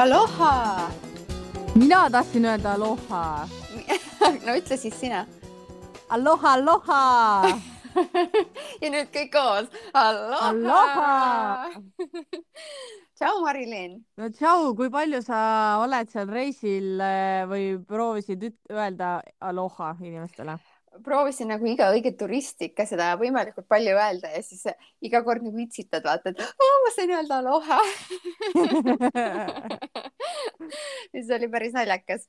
Aloha mina tahtsin öelda aloha. no ütle siis sina. Aloha, aloha ja nüüd kõik koos. Aloha, aloha. tšau, Marilyn. no tšau, kui palju sa oled seal reisil eh, või proovisid öelda aloha inimestele? Proovisin nagu iga õiget turist ikka seda võimalikult palju öelda ja siis iga kord nagu itsitad, vaata, et ma sain öelda aloha siis oli päris naljakas.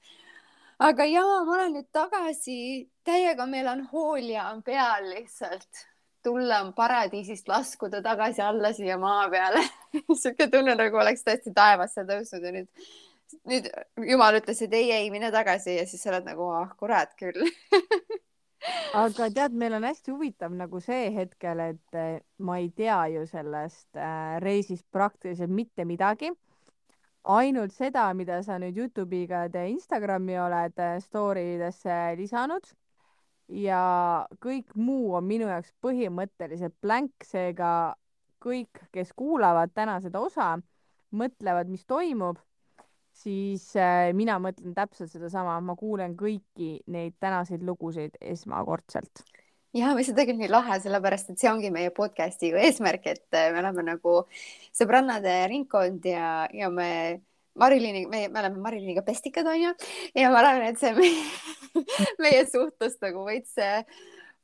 aga ja ma olen nüüd tagasi, täiega melanhoolia on peal lihtsalt. tulla on paradiisist, laskuda tagasi alla siia maa peale sihuke tunne nagu oleks tõesti taevasse tõusnud ja nüüd, nüüd jumal ütles, et ei, ei mine tagasi ja siis sa oled nagu, ah kurat küll aga tead, meil on hästi huvitav nagu see hetkel, et eh, ma ei tea ju sellest äh, reisist praktiliselt mitte midagi. ainult seda, mida sa nüüd Youtube'iga ja Instagrami oled eh, story desse lisanud ja kõik muu on minu jaoks põhimõtteliselt blank, seega kõik, kes kuulavad täna seda osa, mõtlevad, mis toimub siis äh, mina mõtlen täpselt sedasama, ma kuulen kõiki neid tänaseid lugusid esmakordselt. ja, mis on tegelikult nii lahe, sellepärast et see ongi meie podcast'i eesmärk, et äh, me oleme nagu sõbrannade ringkond ja, ja me Marilini, me, me oleme Mariliniga pestikad, onju, ja ma arvan, et see meie, meie suhtlust nagu veits äh,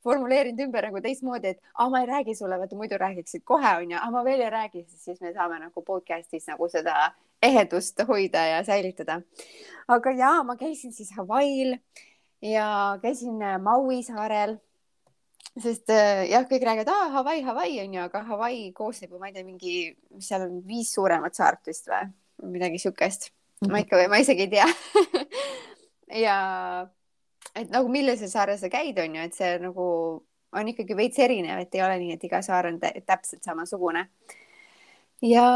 formuleerinud ümber nagu teistmoodi, et aa, ma ei räägi sulle, vaata muidu räägiksid kohe onju, aga ma veel ei räägi, siis me saame nagu podcast'is nagu seda ehedust hoida ja säilitada. aga ja ma käisin siis Hawaii'l ja käisin äh, Maui saarel, sest äh, jah, kõik räägivad, aa Hawaii, Hawaii on ju, aga Hawaii koosneb ju, ma ei tea, mingi, mis seal on, viis suuremat saart vist või midagi siukest mm. -hmm. ma ikka, ma isegi ei tea ja et nagu millisel saarel sa käid, on ju, et see nagu on ikkagi veits erinev, et ei ole nii, et iga saar on täpselt samasugune. ja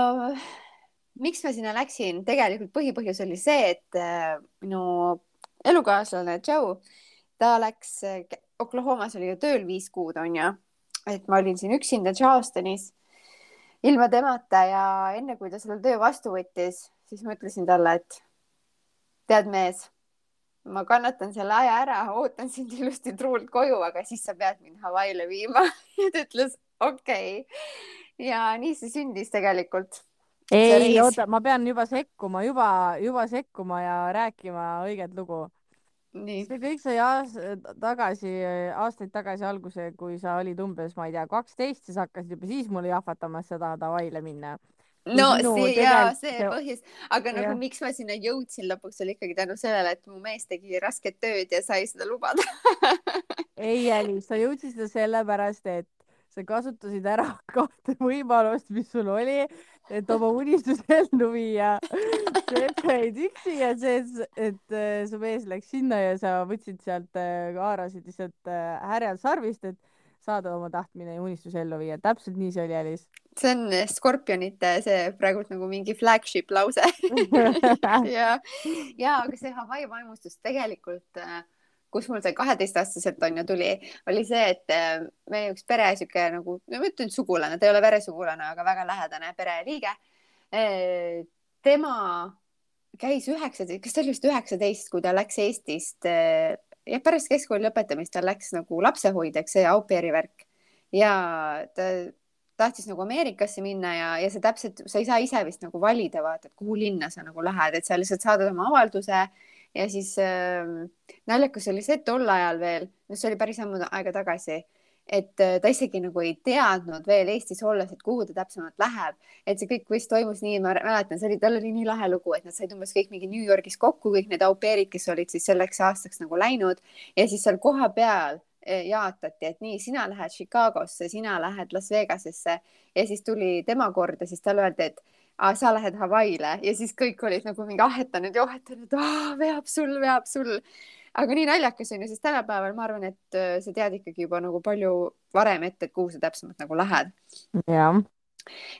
miks ma sinna läksin, tegelikult põhipõhjus oli see, et äh, minu elukaaslane Joe, ta läks, Oklahomas oli ju tööl viis kuud, on ju, et ma olin siin üksinda Charlestonis ilma temata ja enne kui ta selle töö vastu võttis, siis ma ütlesin talle, et tead, mees, ma kannatan selle aja ära, ootan sind ilusti truult koju, aga siis sa pead mind Hawaii'le viima. Ja ta ütles okei. Okay.. ja nii see sündis tegelikult ei, oota, ma pean juba sekkuma, juba, juba sekkuma ja rääkima õiget lugu. see kõik sai aast tagasi, aastaid tagasi alguse, kui sa olid umbes, ma ei tea, kaksteist, siis hakkasid juba siis mulle jahvatama, et sa tahad Hawaii'le minna. no see ja see põhjus, aga nagu ja. miks ma sinna jõudsin lõpuks oli ikkagi tänu sellele, et mu mees tegi rasket tööd ja sai seda lubada ei, Alice, sa jõudsid seda sellepärast, et sa kasutasid ära kahte võimalust, mis sul oli, et oma unistus ellu viia. see, et sa jäid üksi ja see, et äh, su mees läks sinna ja sa võtsid sealt äh,, haarasid lihtsalt äh, härjal sarvist, et saada oma tahtmine ja unistus ellu viia. täpselt nii see oli, Alice. see on Skorpionite see praegult nagu mingi flagship lause ja, ja aga see Hawaii vaimustus tegelikult äh, kus mul see kaheteistaastaselt on ju tuli, oli see, et äh, meie üks pere sihuke nagu, ma ütlen sugulane, ta ei ole veresugulane, aga väga lähedane pereliige. Äh, tema käis üheksateist, kas ta oli vist üheksateist, kui ta läks Eestist äh, jah, pärast keskkooli lõpetamist ta läks nagu lapsehoidjaks, see au pair'i värk ja ta tahtis nagu Ameerikasse minna ja, ja see täpselt, sa ei saa ise vist nagu valida, vaata, et kuhu linna sa nagu lähed, et sa lihtsalt saadad oma avalduse ja siis äh, naljakas oli see tol ajal veel, no see oli päris ammu aega tagasi, et äh, ta isegi nagu ei teadnud veel Eestis olles, et kuhu ta täpsemalt läheb, et see kõik vist toimus nii, ma mäletan, see oli, tal oli nii lahe lugu, et nad said umbes kõik mingi New Yorgis kokku, kõik need au pair'id, kes olid siis selleks aastaks nagu läinud. Ja siis seal kohapeal äh, jaotati, et nii, sina lähed Chicagosse, sina lähed Las Vegasesse. Ja siis tuli tema kord ja siis talle öeldi, et sa lähed Hawaii'le ja siis kõik olid nagu mingi ahetanud ja ohetanud, veab sul, veab sul. aga nii naljakas on ju, sest tänapäeval ma arvan, et äh, sa tead ikkagi juba nagu palju varem ette, et kuhu sa täpsemalt nagu lähed. jah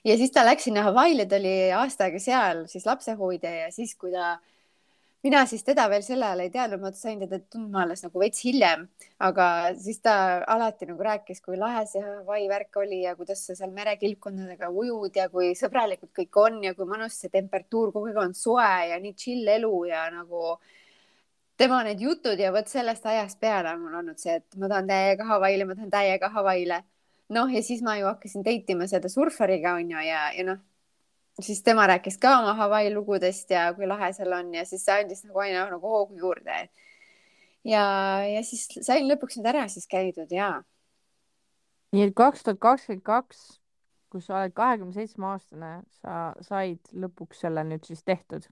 ja siis ta läks sinna Hawaii'le, ta oli aasta aega seal siis lapsehoidja ja siis, kui ta mina siis teda veel sel ajal ei teadnud, ma sain teda tundma alles nagu veits hiljem, aga siis ta alati nagu rääkis, kui lahe see Hawaii värk oli ja kuidas sa seal merekilpkondadega ujud ja kui sõbralikud kõik on ja kui mõnus see temperatuur kogu aeg on soe ja nii chill elu ja nagu tema need jutud ja vot sellest ajast peale on mul olnud see, et ma tahan täiega Hawaii'le, ma tahan täiega Hawaii'le. noh, ja siis ma ju hakkasin date ima seda surfariga onju ja, ja noh siis tema rääkis ka oma Hawaii lugudest ja kui lahe seal on ja siis see andis nagu aina nagu hoogu juurde. ja, ja siis sain lõpuks need ära siis käidud ja. nii et kaks tuhat kakskümmend kaks, kus sa oled kahekümne seitsme aastane, sa said lõpuks selle nüüd siis tehtud?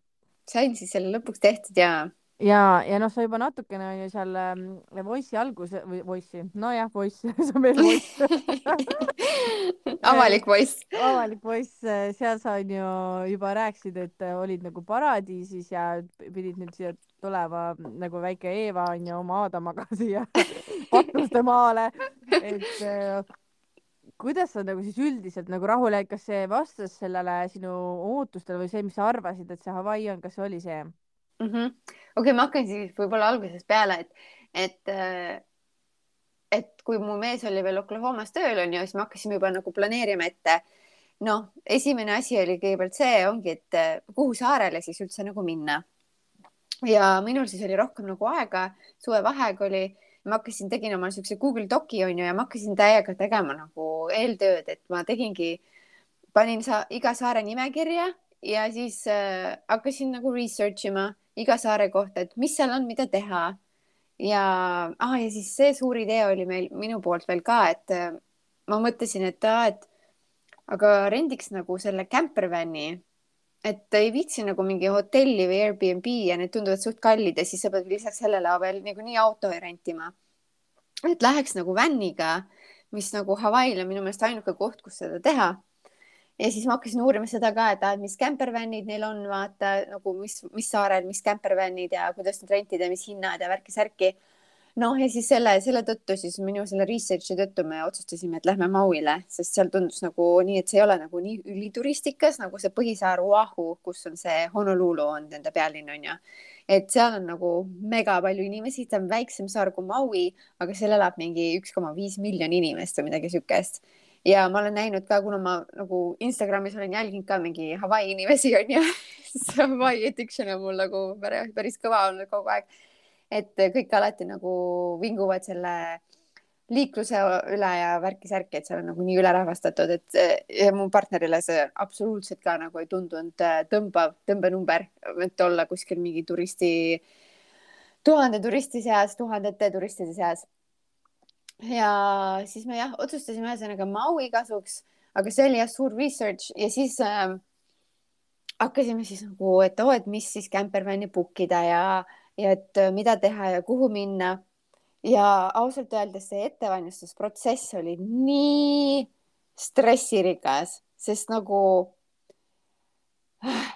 sain siis selle lõpuks tehtud ja ja, ja noh, sa juba natukene on ju seal ähm, Voice'i alguse või Voice'i, nojah, Voice, see on veel Voice. Avalik Voice. avalik Voice, äh, seal sa on ju juba rääkisid, et äh, olid nagu paradiisis ja pidid nüüd siia tulema nagu väike Eeva on ju oma Aadamaga siia patuste maale, et äh, kuidas sa nagu siis üldiselt nagu rahul jäid, kas see vastas sellele sinu ootustele või see, mis sa arvasid, et see Hawaii on, kas see oli see? Mm -hmm.. okei okay,, ma hakkan siis võib-olla algusest peale, et, et, äh, et kui mu mees oli veel Oklahomas tööl onju, siis me hakkasime juba nagu planeerima ette. noh, esimene asi oli kõigepealt see ongi, et äh, kuhu saarele siis üldse nagu minna. ja minul siis oli rohkem nagu aega, suvevaheaeg oli, ma hakkasin, tegin oma siukse Google Doci onju ja ma hakkasin täiega tegema nagu eeltööd, et ma tegingi, panin sa iga saare nimekirja ja siis äh, hakkasin nagu research ima iga saare kohta, et mis seal on, mida teha. ja ah,, ja siis see suur idee oli meil minu poolt veel ka, et äh, ma mõtlesin, et aa, et aga rendiks nagu selle campervan'i, et ei viitsi nagu mingi hotelli või Airbnb ja need tunduvad suht kallid ja siis sa pead lisaks sellele veel niikuinii auto rentima. et läheks nagu van'iga, mis nagu Hawaii'l on minu meelest ainuke koht, kus seda teha ja siis ma hakkasin uurima seda ka, et mis campervan'id neil on, vaata nagu mis, mis saarel, mis campervan'id ja kuidas need rentida, mis hinnad ja värki-särki. noh, ja siis selle, selle tõttu siis minu selle research'i tõttu me otsustasime, et lähme Mauile, sest seal tundus nagu nii, et see ei ole nagu nii ülituristikas nagu see põhisaar Oahu, kus on see Honolulu on nende pealinn on ju. et seal on nagu mega palju inimesi, ta on väiksem saar kui Maui, aga seal elab mingi üks koma viis miljoni inimest või midagi siukest ja ma olen näinud ka, kuna ma nagu Instagramis olen jälginud ka mingi Hawaii inimesi onju see Hawaii addiction on mul nagu päris kõva olnud kogu aeg. et kõik alati nagu vinguvad selle liikluse üle ja värki-särki, et seal on nagu nii ülerahvastatud, et ja mu partnerile see absoluutselt ka nagu ei tundunud äh, tõmbav, tõmbenumber, et olla kuskil mingi turisti, tuhande turisti seas, tuhandete turistide seas ja siis me jah, otsustasime ühesõnaga Maui kasuks, aga see oli jah suur research ja siis äh, hakkasime siis nagu, et oo oh,, et mis siis campervan'i book ida ja, ja et äh, mida teha ja kuhu minna. ja ausalt öeldes see ettevalmistusprotsess oli nii stressirikas, sest nagu äh,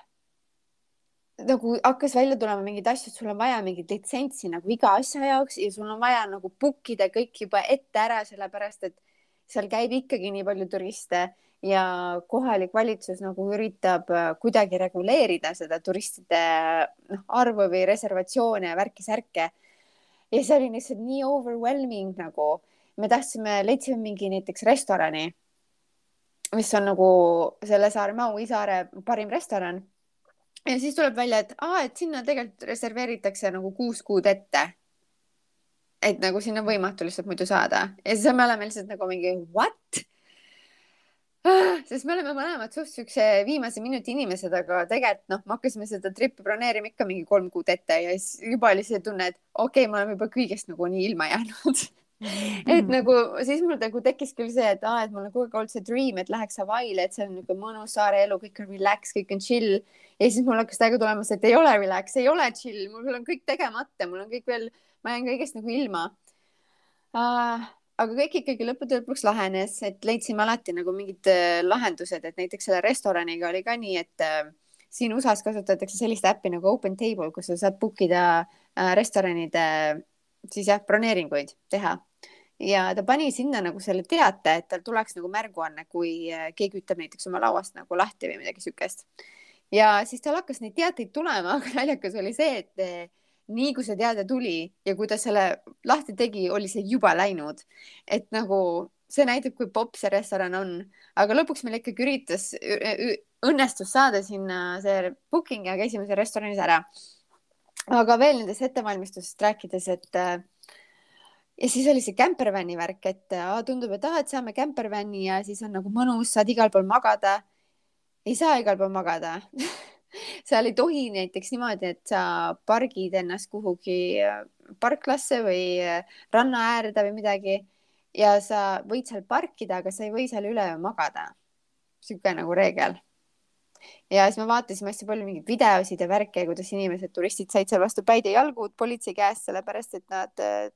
nagu hakkas välja tulema mingeid asju, et sul on vaja mingit litsentsi nagu iga asja jaoks ja sul on vaja nagu book ida kõik juba ette ära, sellepärast et seal käib ikkagi nii palju turiste ja kohalik valitsus nagu üritab äh, kuidagi reguleerida seda turistide noh, arvu või reservatsioone ja värki-särke. ja see oli lihtsalt nii overwhelming nagu, me tahtsime, leidsime mingi näiteks restorani, mis on nagu selle saare, Maui saare parim restoran ja siis tuleb välja, et aa, et sinna tegelikult reserveeritakse nagu kuus kuud ette. et nagu sinna on võimatu lihtsalt muidu saada ja siis me oleme lihtsalt nagu mingi what? Sest me oleme mõlemad suht siukse viimase minuti inimesed, aga tegelikult noh, me hakkasime seda tripi broneerima ikka mingi kolm kuud ette ja siis juba oli see tunne, et okei okay,, me oleme juba kõigest nagu nii ilma jäänud et nagu siis mul nagu tekkis küll see, et aa, et mul on kogu aeg olnud see dream, et läheks Hawaii'le, et seal on niisugune mõnus saare elu, kõik on relax, kõik on chill. ja siis mul hakkas täiega tulema see, et ei ole relax, ei ole chill, mul on kõik tegemata, mul on kõik veel, ma jään kõigest nagu ilma. Uh, aga kõik ikkagi lõppude lõpuks lahenes, et leidsime alati nagu mingid uh, lahendused, et näiteks selle restoraniga oli ka nii, et uh, siin USA-s kasutatakse sellist äppi nagu Open Table, kus sa saad book ida uh, restoranide siis jah, broneeringuid teha ja ta pani sinna nagu selle teate, et tal tuleks nagu märguanne, kui äh, keegi ütleb näiteks oma lauast nagu lahti või midagi siukest. ja siis tal hakkas neid teateid tulema, aga naljakas oli see, et eh, nii kui see teade tuli ja kui ta selle lahti tegi, oli see juba läinud. et nagu see näitab, kui popp see restoran on, aga lõpuks meil ikkagi üritas, õnnestus saada sinna see booking ja käisime seal restoranis ära. aga veel nendest ettevalmistusest rääkides, et äh, ja siis oli see campervan'i värk, et aa, tundub, et aa, et saame campervan'i ja siis on nagu mõnus, saad igal pool magada. ei saa igal pool magada seal ei tohi näiteks niimoodi, et sa pargid ennast kuhugi äh, parklasse või äh, ranna äärde või midagi ja sa võid seal parkida, aga sa ei või seal üle magada. niisugune nagu reegel. ja siis me vaatasime hästi palju mingeid videosid ja värke, kuidas inimesed, turistid said seal vastu päid ja jalgu politsei käest, sellepärast et nad, äh,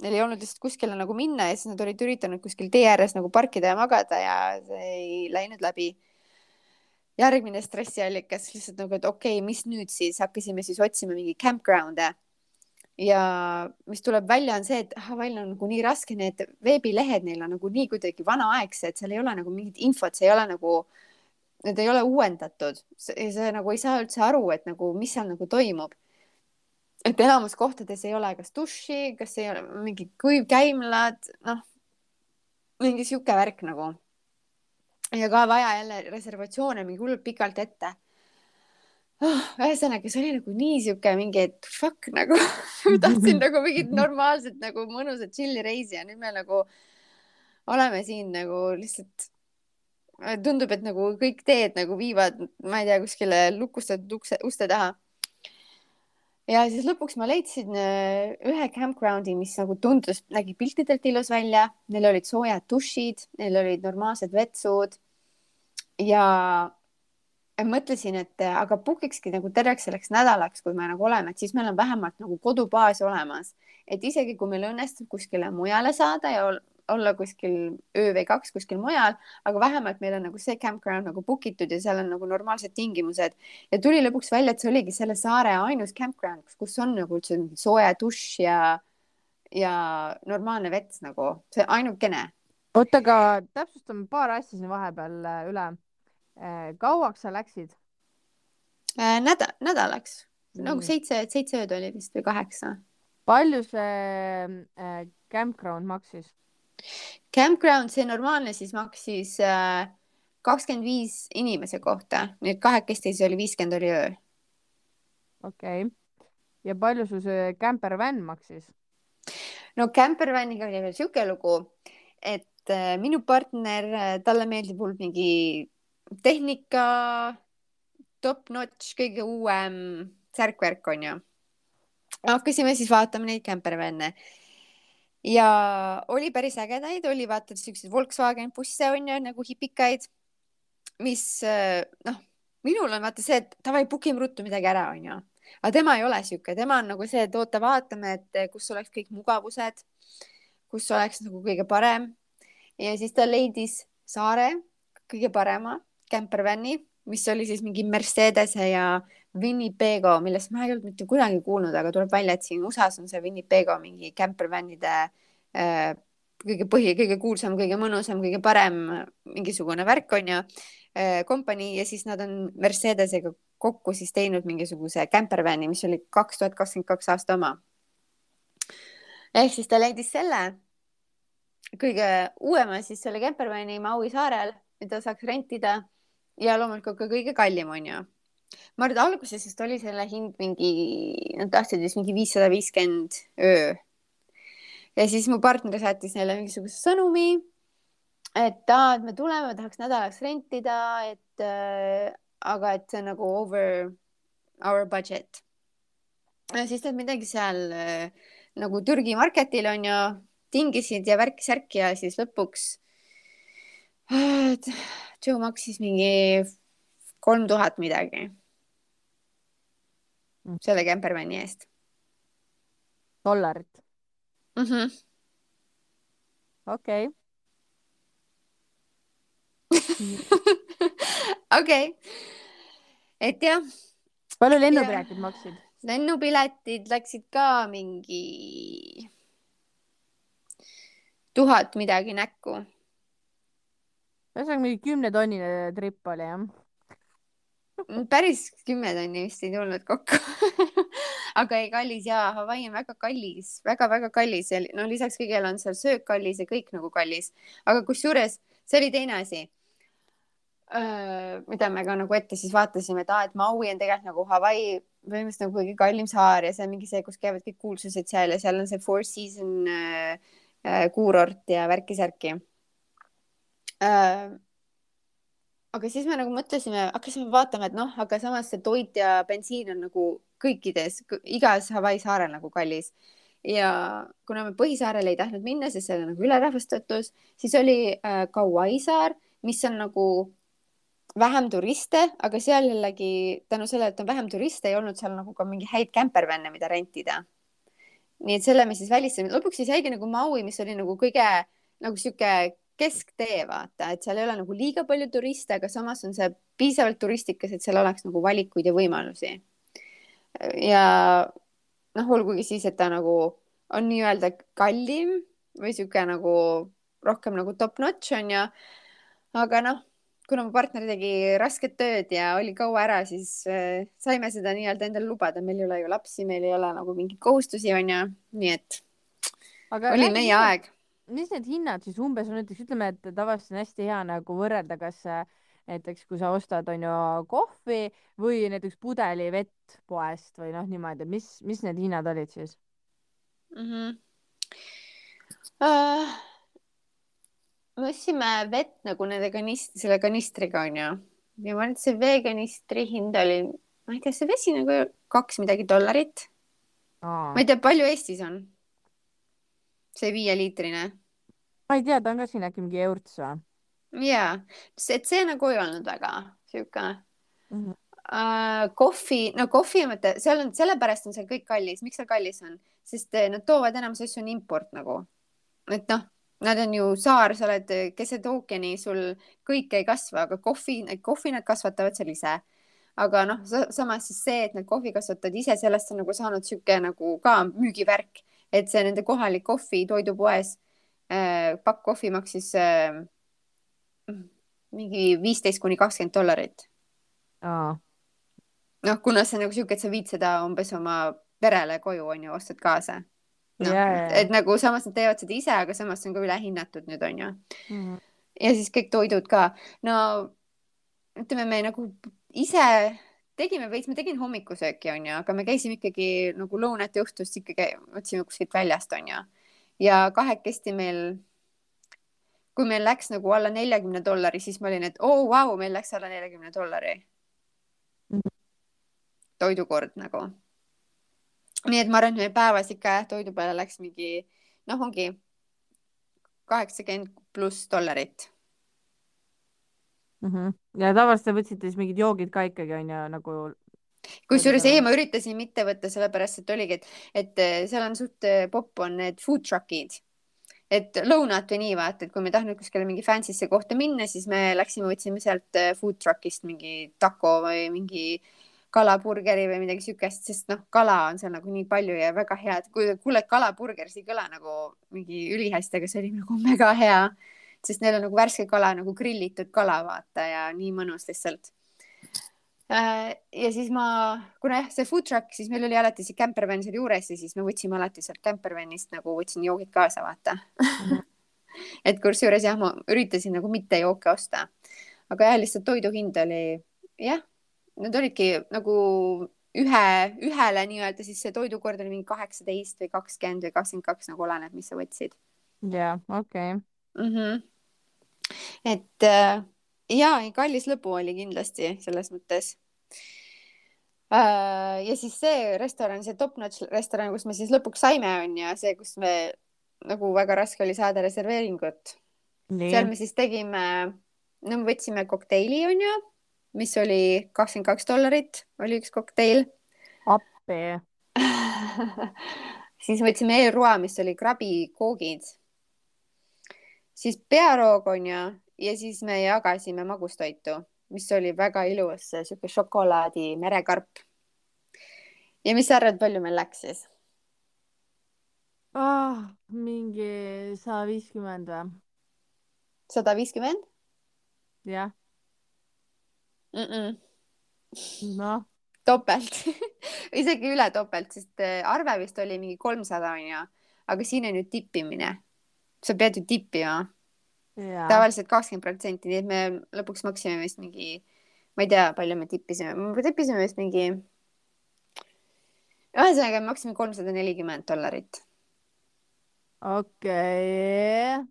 neil ei olnud lihtsalt kuskile nagu minna ja siis nad olid üritanud kuskil tee ääres nagu parkida ja magada ja see ei läinud läbi järgmine stressiallikas lihtsalt nagu, et okei okay,, mis nüüd siis, hakkasime siis otsima mingi campground'e. ja mis tuleb välja, on see, et Hawaii'l on nagu nii raske, need veebilehed neil on nagu nii kuidagi vanaaegsed, seal ei ole nagu mingit infot, see ei ole nagu, need ei ole uuendatud, sa nagu ei saa üldse aru, et nagu, mis seal nagu toimub. Et enamus kohtades ei ole kas duši, kas ei ole mingi kuivkäimlad, noh, mingi sihuke värk nagu ja ka vaja jälle reservatsioone mingi hullult pikalt ette oh,. ühesõnaga, see oli nagu nii sihuke mingi, et fuck nagu tahtsin nagu mingit normaalset nagu mõnusat tšilli reisi ja nüüd me nagu oleme siin nagu lihtsalt tundub, et nagu kõik teed nagu viivad, ma ei tea, kuskile lukustatud ukse, uste taha. Ja siis lõpuks ma leidsin äh, ühe campground'i, mis nagu tundus, nägi piltidelt ilus välja, neil olid soojad dušid, neil olid normaalsed vetsud. Ja mõtlesin, et aga book ikski nagu terveks selleks nädalaks, kui me nagu oleme, et siis meil on vähemalt nagu kodubaas olemas, et isegi kui meil õnnestub kuskile mujale saada ja olla kuskil öö või kaks kuskil mujal, aga vähemalt meil on nagu see campground nagu book itud ja seal on nagu normaalsed tingimused ja tuli lõpuks välja, et see oligi selle saare ainus campground, kus on nagu üldse soe dušš ja ja normaalne vets nagu, see ainukene. oota, aga täpsustame paar asja siin vahepeal äh, üle Äh, kauaks sa läksid? Äh, nädal, nädalaks mm., nagu seitse, seitse ööd oli vist või kaheksa. palju see äh, campground maksis? Campground, see normaalne siis maksis kakskümmend äh, viis inimese kohta, et kahekesti siis oli viiskümmend oli öö. okei okay., ja palju sul see campervan maksis? no campervaniga oli veel siuke lugu, et äh, minu partner, talle meeldib hullult mingi tehnika, top-notch, kõige uuem särk-värk on ju. hakkasime siis vaatama neid campervan'e ja oli päris ägedaid, oli vaata siukseid Volkswagen busse on ju nagu hipikaid, mis noh, minul on vaata see, et davai, book ime ruttu midagi ära, on ju. aga tema ei ole sihuke, tema on nagu see, et oota, vaatame, et kus oleks kõik mugavused, kus oleks nagu kõige parem. ja siis ta leidis saare kõige parema campervan'i, mis oli siis mingi Mercedese ja Winnipego, millest ma ei olnud mitte kunagi kuulnud, aga tuleb välja, et siin USA-s on see Winnipego mingi campervan'ide äh, kõige põhi, kõige kuulsam, kõige mõnusam, kõige parem mingisugune värk on ju äh,, kompanii ja siis nad on Mercedesega kokku siis teinud mingisuguse campervan'i, mis oli kaks tuhat kakskümmend kaks aasta oma. ehk siis ta leidis selle kõige uuema siis selle campervan'i Maui saarel, mida saaks rentida ja loomulikult ka kõige kallim on ju. Ma arvan, et alguses vist oli selle hind mingi, nad tahtsid vist mingi viissada viiskümmend öö. ja siis mu partner saatis neile mingisuguse sõnumi, et aa, et me tuleme, tahaks nädalaks rentida, et äh, aga et see on nagu over our budget. ja siis nad midagi seal äh, nagu Türgi marketil on ju, tingisid ja värki-särki ja siis lõpuks äh, Joe maksis mingi kolm tuhat midagi. Selle Kempermanni eest. dollarit mm -hmm.? okei. okei, et jah. palju lennupiletid maksid? lennupiletid läksid ka mingi tuhat midagi näkku ühesõnaga mingi kümnetonnine trip oli jah? Päris kümme tonni vist ei tulnud kokku aga ei, kallis ja Hawaii on väga kallis väga,, väga-väga kallis ja no lisaks kõigele on seal söök kallis ja kõik nagu kallis. aga kusjuures see oli teine asi mida me ka nagu ette siis vaatasime, et aa, et Maui on tegelikult nagu Hawaii põhimõtteliselt nagu kõige kallim saar ja see on mingi see, kus käivad kõik kuulsused seal ja seal on see Four Season äh, kuurort ja värki-särki äh,. Aga siis me nagu mõtlesime, hakkasime vaatama, et noh, aga samas see toit ja bensiin on nagu kõikides, igas Hawaii saarel nagu kallis ja kuna me põhisaarele ei tahtnud minna, sest seal on nagu ülerahvastatus, siis oli äh, Kauai saar, mis on nagu vähem turiste, aga seal jällegi tänu sellele, et on vähem turiste, ei olnud seal nagu ka mingi häid kämpervänne, mida rentida. nii et selle me siis välistasime, lõpuks siis jäigi nagu Maui, mis oli nagu kõige nagu sihuke kesktee, vaata, et seal ei ole nagu liiga palju turiste, aga samas on see piisavalt turistikas, et seal oleks nagu valikuid ja võimalusi. ja noh, olgugi siis, et ta nagu on nii-öelda kallim või sihuke nagu rohkem nagu top notch on ju. aga noh kuna mu partner tegi rasket tööd ja oli kaua ära, siis äh, saime seda nii-öelda endale lubada, meil ei ole ju lapsi, meil ei ole nagu mingeid kohustusi, onju, nii et Aga oli meie aeg. Mis need hinnad siis umbes on, näiteks ütleme, et tavaliselt on hästi hea nagu võrrelda, kas äh, näiteks kui sa ostad, on ju, kohvi või näiteks pudeli vett poest või noh, niimoodi, mis, mis need hinnad olid siis mm? -hmm. Uh me ostsime vett nagu nende kanist-, selle kanistriga onju ja ma arvan, et see veekanistri hind oli, ma ei tea, see vesi nagu kaks midagi dollarit. ma ei tea, palju Eestis on? See viieliitrine. ma ei tea, ta on ka siin äkki mingi eurts või? jaa, et see nagu ei olnud väga sihuke mm -hmm. Kohvi, no kohvi mõte, seal on, sellepärast on seal kõik kallis, miks seal kallis on, sest eh, nad toovad enamus asju on import nagu, et noh Nad on ju saar, sa oled keset ookeani, sul kõik ei kasva, aga kohvi, kohvi nad kasvatavad seal ise. aga noh, samas siis see, et nad kohvi kasvatavad ise, sellest on nagu saanud sihuke nagu ka müügivärk, et see nende kohalik kohvi toidupoes äh,, pakk kohvi maksis äh, mingi viisteist kuni kakskümmend dollarit. noh, kuna see on nagu sihuke, et sa viid seda umbes oma perele koju on ju, ostad kaasa noh yeah., et nagu samas nad teevad seda ise, aga samas see on ka ülehinnatud nüüd on ju mm. -hmm. ja siis kõik toidud ka, no ütleme, me nagu ise tegime veits, ma tegin hommikusööki onju, aga me käisime ikkagi nagu lõunat ja õhtust ikkagi võtsime kuskilt väljast onju ja kahekesti meil kui meil läks nagu alla neljakümne dollari, siis ma olin, et oo oh, vau wow,, meil läks alla neljakümne dollari. Toidukord nagu. Nii et ma arvan, et meil päevas ikka jah, toidu peale läks mingi noh, ongi kaheksakümmend pluss dollarit mm. -hmm. ja tavaliselt te võtsite siis mingid joogid ka ikkagi onju nagu. kusjuures ei, ma üritasin mitte võtta, sellepärast et oligi, et, et eh, seal on suht eh, popp on need food truck'id et lõunat või nii vaata, et kui me ei tahtnud kuskile mingi fancy'sse kohta minna, siis me läksime, võtsime sealt eh, food truck'ist mingi taco või mingi kalaburgeri või midagi siukest, sest noh, kala on seal nagu nii palju ja väga hea, et kui kuuled kalaburger, see ei kõla nagu mingi ülihästi, aga see oli nagu mega hea, sest neil on nagu värske kala nagu grillitud kala, vaata ja nii mõnus lihtsalt. Äh, ja siis ma, kuna jah, see food truck, siis meil oli alati see campervan seal juures ja siis me võtsime alati sealt campervanist nagu võtsin joogid kaasa, vaata mhm. et kusjuures jah, ma üritasin nagu mitte jooke osta, aga jah, lihtsalt toidu hind oli jah need olidki nagu ühe, ühele nii-öelda siis see toidukord oli mingi kaheksateist või kakskümmend või kakskümmend kaks, nagu oleneb, mis sa võtsid. jaa, okei. Et äh, ja, kallis lõbu oli kindlasti selles mõttes äh,. ja siis see restoran, see Top Notch restoran, kus me siis lõpuks saime, on ju, see, kus me nagu väga raske oli saada reserveeringut. seal me siis tegime, no me võtsime kokteili, on ju mis oli kakskümmend kaks dollarit, oli üks kokteil. appi siis võtsime eelroa, mis oli krabikoogid. Siis pearoog on ju, ja siis me jagasime magustoitu, mis oli väga ilus, sihuke šokolaadi merekarp. ja mis sa arvad, palju meil läks siis oh,? mingi sada viiskümmend või? sada viiskümmend? jah mm. -mm. noh, topelt isegi üle topelt, sest äh, arve vist oli mingi kolmsada onju, aga siin on ju tippimine. Sa pead ju tippima, jaa. tavaliselt kakskümmend protsenti, nii et me lõpuks maksime vist mingi, ma ei tea, palju me tippisime, me tippisime vist mingi. ühesõnaga, me maksime kolmsada nelikümmend dollarit okei.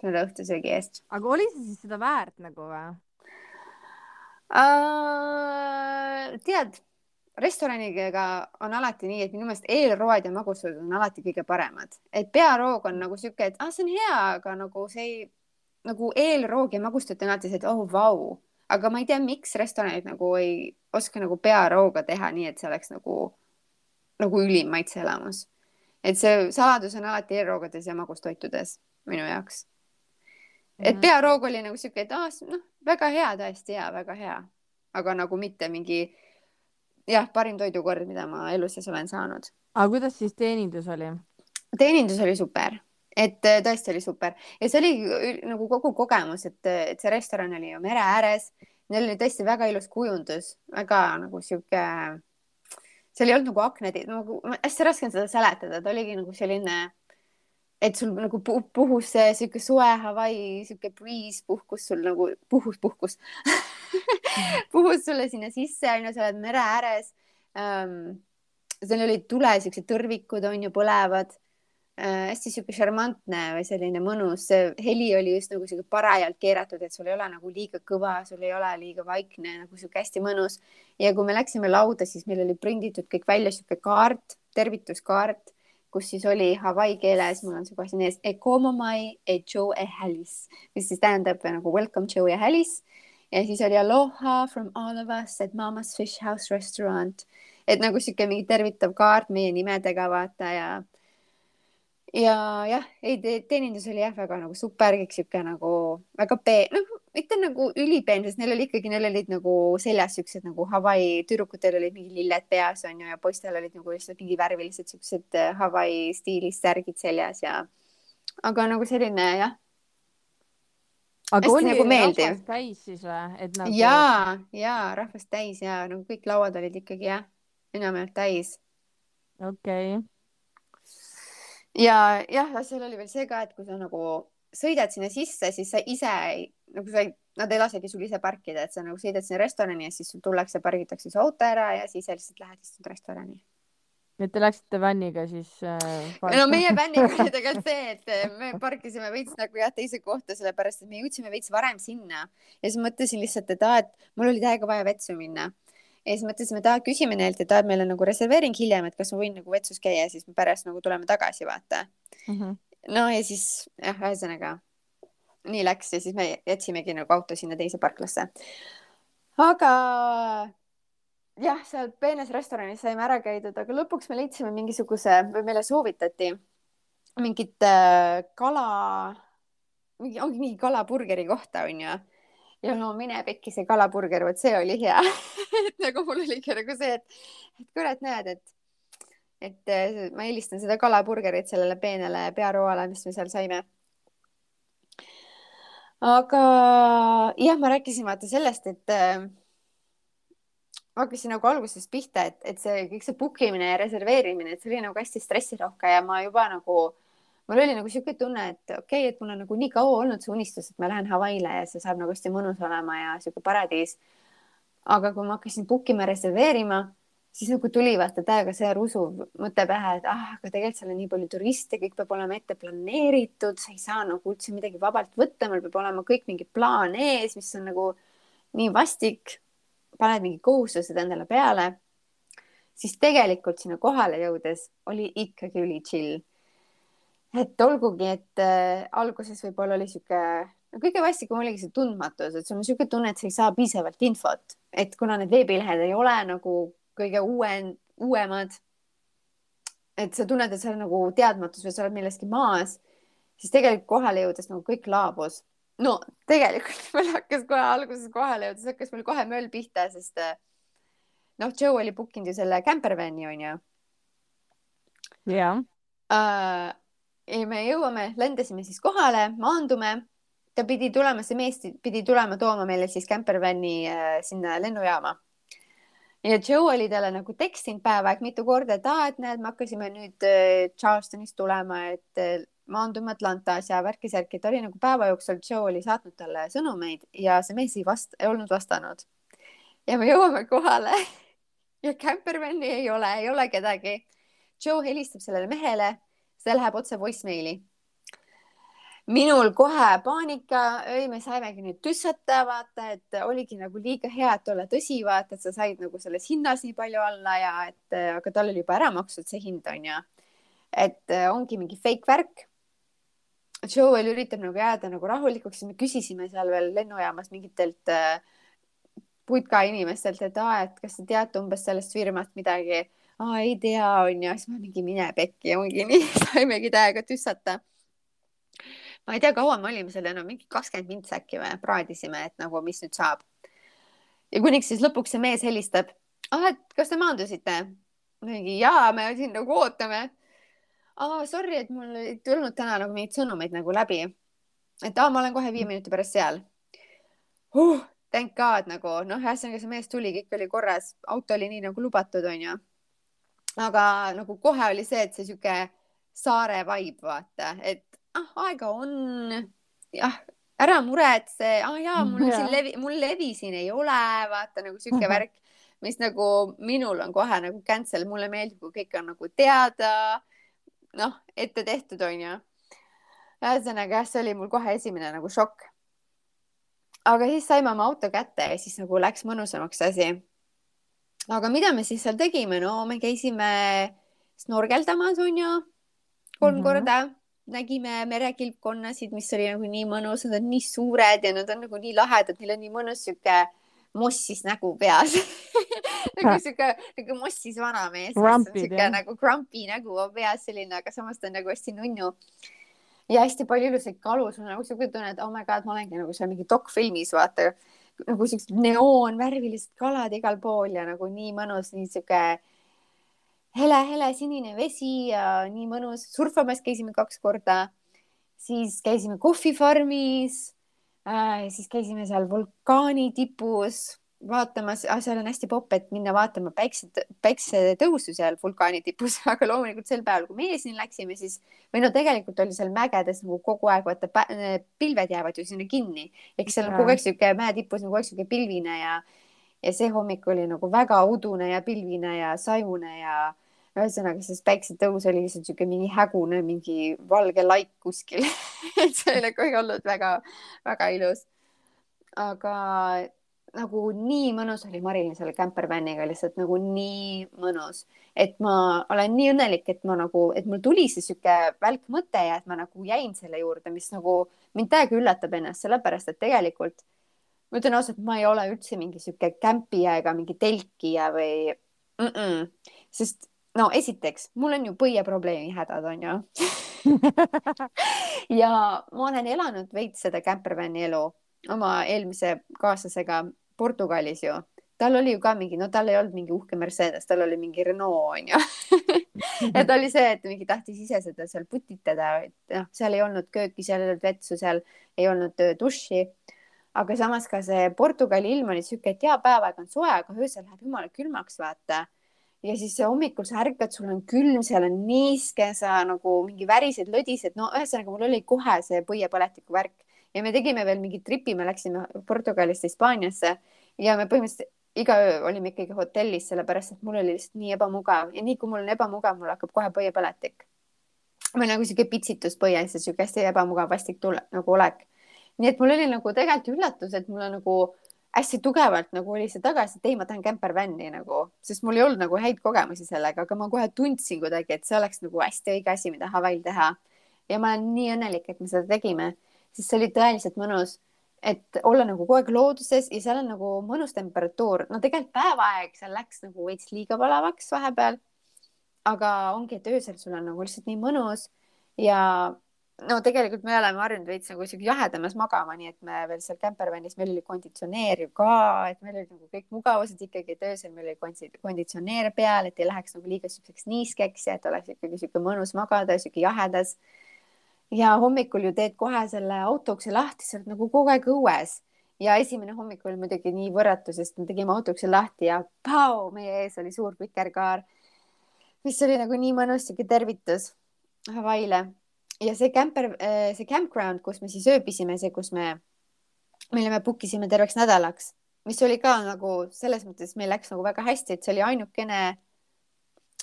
selle õhtusöögi eest aga oli see siis seda väärt nagu või? uh,. tead, restoraniga on alati nii, et minu meelest eelroad ja magusad on alati kõige paremad, et pearoog on nagu sihuke, et ah, see on hea, aga nagu see ei, nagu eelroog ja magustat on alati see, et oh vau, aga ma ei tea, miks restoranid nagu ei oska nagu pearooga teha nii, et see oleks nagu, nagu ülim maitseelamus. et see saladus on alati eelroogades ja magustoitudes minu jaoks. et Mhm. pearoog oli nagu siuke, et aa, noh, väga hea, tõesti hea, väga hea, aga nagu mitte mingi jah, parim toidukord, mida ma elu sees olen saanud. aga kuidas siis teenindus oli? teenindus oli super, et äh, tõesti oli super ja see oli ü- nagu kogu kogemus, et, et see restoran oli ju mere ääres, neil oli tõesti väga ilus kujundus, väga nagu sihuke, seal ei olnud nagu aknad, nagu hästi raske on seda seletada, ta oligi nagu selline, et sul nagu pu- puhus see sihuke soe Hawaii sihuke breeze puhkus sul nagu puhus, puhkus puhus sulle sinna sisse onju, sa oled mere ääres ähm,. seal olid tule siuksed tõrvikud on ju põlevad äh,. hästi sihuke šarmantne või selline mõnus, see heli oli just nagu sihuke parajalt keeratud, et sul ei ole nagu liiga kõva, sul ei ole liiga vaikne, nagu sihuke hästi mõnus. ja kui me läksime lauda, siis meil oli prinditud kõik välja sihuke kaart, tervituskaart, kus siis oli Hawaii keeles, mul on see kohe siin ees, e e mis siis tähendab nagu welcome Joe ja Hallis ja siis oli aloha from all of us at Mama's Fish House Restaurant, et nagu sihuke mingi tervitav kaart meie nimedega vaata ja ja jah, ei te- teenindus oli jah väga nagu super, kõik sihuke nagu väga peen, noh, mitte nagu ülipeen, sest neil oli ikkagi, neil olid nagu seljas siuksed nagu Hawaii tüdrukutel olid mingi lilled peas onju ja poistel olid nagu lihtsalt mingi värvilised siuksed äh, Hawaii stiilis särgid seljas ja aga nagu selline jah, aga Hästi oli nagu meeldiv. rahvas täis siis või, et nagu ja, ja rahvast täis ja nagu kõik lauad olid ikkagi jah, enamjaolt täis okei okay., ja jah, seal oli veel see ka, et kui sa nagu sõidad sinna sisse, siis sa ise nagu sa ei, nad ei lasegi sul ise parkida, et sa nagu sõidad sinna restorani ja siis sul tullakse, pargitakse su auto ära ja siis sa lihtsalt lähed istud restorani. et te läksite vänniga siis äh, no meie bändiga oli tegelikult see, et me parkisime veits nagu jah, teise kohta, sellepärast et me jõudsime veits varem sinna ja siis mõtlesin lihtsalt, et aa, et mul oli täiega vaja vetsu minna. Ja siis mõtlesime, et aa, küsime neilt, et aa, meil on nagu reserveering hiljem, et kas ma võin nagu vetsus käia, siis me pärast nagu tuleme tagasi, vaata Mhm. no ja siis jah, ühesõnaga nii läks ja siis me jätsimegi nagu auto sinna teise parklasse. aga jah, seal peenes restoranis saime ära käidud, aga lõpuks me leidsime mingisuguse või meile soovitati mingit äh, kala, mingi, ongi mingi kalaburgeri kohta onju. Ja no mine pekki see kalaburger, vot see oli hea et nagu mul oligi nagu see, et, et kurat, näed, et et eh, ma eelistan seda kalaburgerit sellele peenele pearoale, mis me seal saime. aga jah, ma rääkisin vaata sellest, et äh, ma hakkasin nagu algusest pihta, et, et see kõik see book imine ja reserveerimine, et see oli nagu hästi stressirohke ja ma juba nagu, mul oli nagu sihuke tunne, et okei okay,, et mul on nagu nii kaua olnud see unistus, et ma lähen Hawaii'le ja see saab nagu hästi mõnus olema ja sihuke paradiis. aga kui ma hakkasin book ima, reserveerima siis nagu tuli vaata täiega see rusuv mõte pähe, et ah, aga tegelikult seal on nii palju turiste, kõik peab olema ette planeeritud, sa ei saa nagu üldse midagi vabalt võtta, meil peab olema kõik mingi plaan ees, mis on nagu nii vastik. paned mingi kohustused endale peale, siis tegelikult sinna kohale jõudes oli ikkagi üli chill. Et olgugi, et äh, alguses võib-olla oli sihuke, no kõige vastikum oligi see tundmatus, et sul on sihuke tunne, et sa ei saa piisavalt infot, et kuna need veebilehed ei ole nagu kõige uuen, uuemad. et sa tunned, et sa oled nagu teadmatus või sa oled milleski maas, siis tegelikult kohale jõudes nagu kõik laabus. no tegelikult meil hakkas kohe alguses kohale jõudes hakkas meil kohe möll pihta, sest äh, noh, Joe oli book inud ju selle campervan'i onju jah, äh,. Ja me jõuame, lendasime siis kohale, maandume. ta pidi tulema, see mees pidi tulema tooma meile siis campervan'i äh, sinna lennujaama. ja Joe oli talle nagu tekstinud päev aeg mitu korda, et aa, et näed, me hakkasime nüüd äh, Charlestonist tulema, et äh, maandume Atlantas ja värki-särki, ta oli nagu päeva jooksul, Joe oli saatnud talle sõnumeid ja see mees ei vast-, ei olnud vastanud. ja me jõuame kohale ja campervan'i ei ole, ei ole kedagi. Joe helistab sellele mehele, see läheb otse voicemaili minul kohe paanika, ei, me saimegi nüüd tüssata, vaata, et oligi nagu liiga hea, et olla tõsi, vaata, et sa said nagu selles hinnas nii palju alla ja et aga tal oli juba ära makstud see hind onju. et äh, ongi mingi fake värk. Joel üritab nagu jääda nagu rahulikuks, me küsisime seal veel lennujaamas mingitelt äh, putka inimestelt, et aa, et kas te teate umbes sellest firmast midagi. Aa, ei tea, onju, siis ma mingi mine pekki, ongi nii, saimegi täiega tüssata ma ei tea, kaua me olime seal enam, mingi kakskümmend mintsi äkki me praadisime, et nagu, mis nüüd saab. ja kuniks siis lõpuks see mees helistab, ah, et kas te maandusite? mingi jaa, me siin nagu ootame. aa, sorry, et mul ei tulnud täna nagu mingeid sõnumeid nagu läbi. et aa, ma olen kohe viie minuti pärast seal huh,. Thank God nagu noh, ühesõnaga see mees tuli, kõik oli korras, auto oli nii nagu lubatud, onju. Aga nagu kohe oli see, et see sihuke saare vibe, vaata, et ah, aega on, jah, ära muretse, ah jaa, mul ja. siin levi, mul levi siin ei ole, vaata nagu sihuke mhm. värk, mis nagu minul on kohe nagu cancel, mulle meeldib, kui kõik on nagu teada, noh, ette tehtud, onju. ühesõnaga jah, see oli mul kohe esimene nagu šokk. aga siis saime oma auto kätte ja siis nagu läks mõnusamaks asi. Aga mida me siis seal tegime, no me käisime snorgeldamas, onju, kolm mm -hmm. korda nägime merekilpkonnasid, mis oli nagu nii mõnus, nad on nii suured ja nad on nagu nii lahedad, neil on nii mõnus sihuke mossis nägu peas nagu sihuke nagu mossis vanamees. sihuke nagu grumpy nägu on peas selline, aga samas ta on nagu hästi nunnu. ja hästi palju ilusaid kalu, sul on nagu sihuke tunne, et oh my god, ma olengi nagu seal mingi dokfilmis, vaata nagu siuksed neoonvärvilised kalad igal pool ja nagu nii mõnus, nii sihuke hele-hele sinine vesi ja nii mõnus. surfamas käisime kaks korda, siis käisime kohvifarmis äh,, siis käisime seal vulkaani tipus vaatamas ah,, seal on hästi popp, et minna vaatama päikse, päiksetõusu seal vulkaani tipus, aga loomulikult sel päeval, kui meie sinna läksime, siis või no tegelikult oli seal mägedes nagu kogu aeg vaata pilved jäävad ju sinna kinni, eks seal on kogu aeg sihuke mäe tipus nagu kogu aeg sihuke pilvine ja ja see hommik oli nagu väga udune ja pilvine ja sajune ja ühesõnaga, siis päiksetõus oli lihtsalt sihuke mingi hägune, mingi valge laik kuskil et see oli nagu ei olnud väga-väga ilus. aga nagu nii mõnus oli Marilyn selle campervan'iga lihtsalt nagu nii mõnus, et ma olen nii õnnelik, et ma nagu, et mul tuli see sihuke välk mõte ja et ma nagu jäin selle juurde, mis nagu mind täiega üllatab ennast, sellepärast et tegelikult ma ütlen ausalt, ma ei ole üldse mingi sihuke kämpija ega mingi telkija või mm -mm. sest no esiteks, mul on ju põieprobleemi hädad, onju ja ma olen elanud veits seda campervan'i elu oma eelmise kaaslasega Portugalis ju. tal oli ju ka mingi, no tal ei olnud mingi uhke Mercedes, tal oli mingi Renault onju. Ja ta oli see, et mingi tahtis ise seda seal putitada, et noh, seal ei olnud kööki, seal ei olnud vetsu, seal ei olnud duši. Aga samas ka see Portugali ilm oli sihuke, et jaa, päev aega on soe, aga öösel läheb jumala külmaks, vaata. Ja siis hommikul sa ärkad, sul on külm, seal on niiske, sa nagu mingi värised, lödised, no ühesõnaga mul oli kohe see põiepõletiku värk ja me tegime veel mingi tripi, me läksime Portugalist Hispaaniasse ja me põhimõtteliselt iga öö olime ikkagi hotellis, sellepärast et mul oli lihtsalt nii ebamugav ja nii kui mul on ebamugav, mul hakkab kohe põiepõletik. või nagu sihuke pitsitus põies ja sihuke hästi ebamugav vastik tule nagu olek. nii et mul oli nagu tegelikult üllatus, et mul on nagu hästi tugevalt nagu oli see tagasi, et ei, ma tahan campervan'i nagu, sest mul ei olnud nagu häid kogemusi sellega, aga ma kohe tundsin kuidagi, et see oleks nagu hästi õige asi, mida Hawaii'l teha. ja ma olen nii õnnelik, et me seda tegime, sest see oli tõeliselt mõnus, et olla nagu kogu aeg looduses ja seal on nagu mõnus temperatuur, no tegelikult päevaaeg seal läks nagu veits liiga palavaks vahepeal. aga ongi, et öösel sul on nagu lihtsalt nii mõnus ja no tegelikult me oleme harjunud veits nagu siuke jahedamas magama, nii et me veel seal campervanis, meil oli konditsioneer ju ka, et meil olid nagu kõik mugavused ikkagi, et öösel meil oli konditsioneer peal, et ei läheks nagu liiga siukseks niiskeks ja et oleks ikkagi siuke mõnus magada, siuke jahedas. Ja hommikul ju teed kohe selle auto ukse lahti, sa oled nagu kogu aeg õues ja esimene hommik oli muidugi nii võrratu, sest me tegime autoukse lahti ja pau, meie ees oli suur vikerkaar, mis oli nagu nii mõnus sihuke tervitus Hawaii'le ja see camper, äh, see campground, kus me siis ööbisime, see, kus me, mille me book isime terveks nädalaks, mis oli ka nagu selles mõttes, meil läks nagu väga hästi, et see oli ainukene,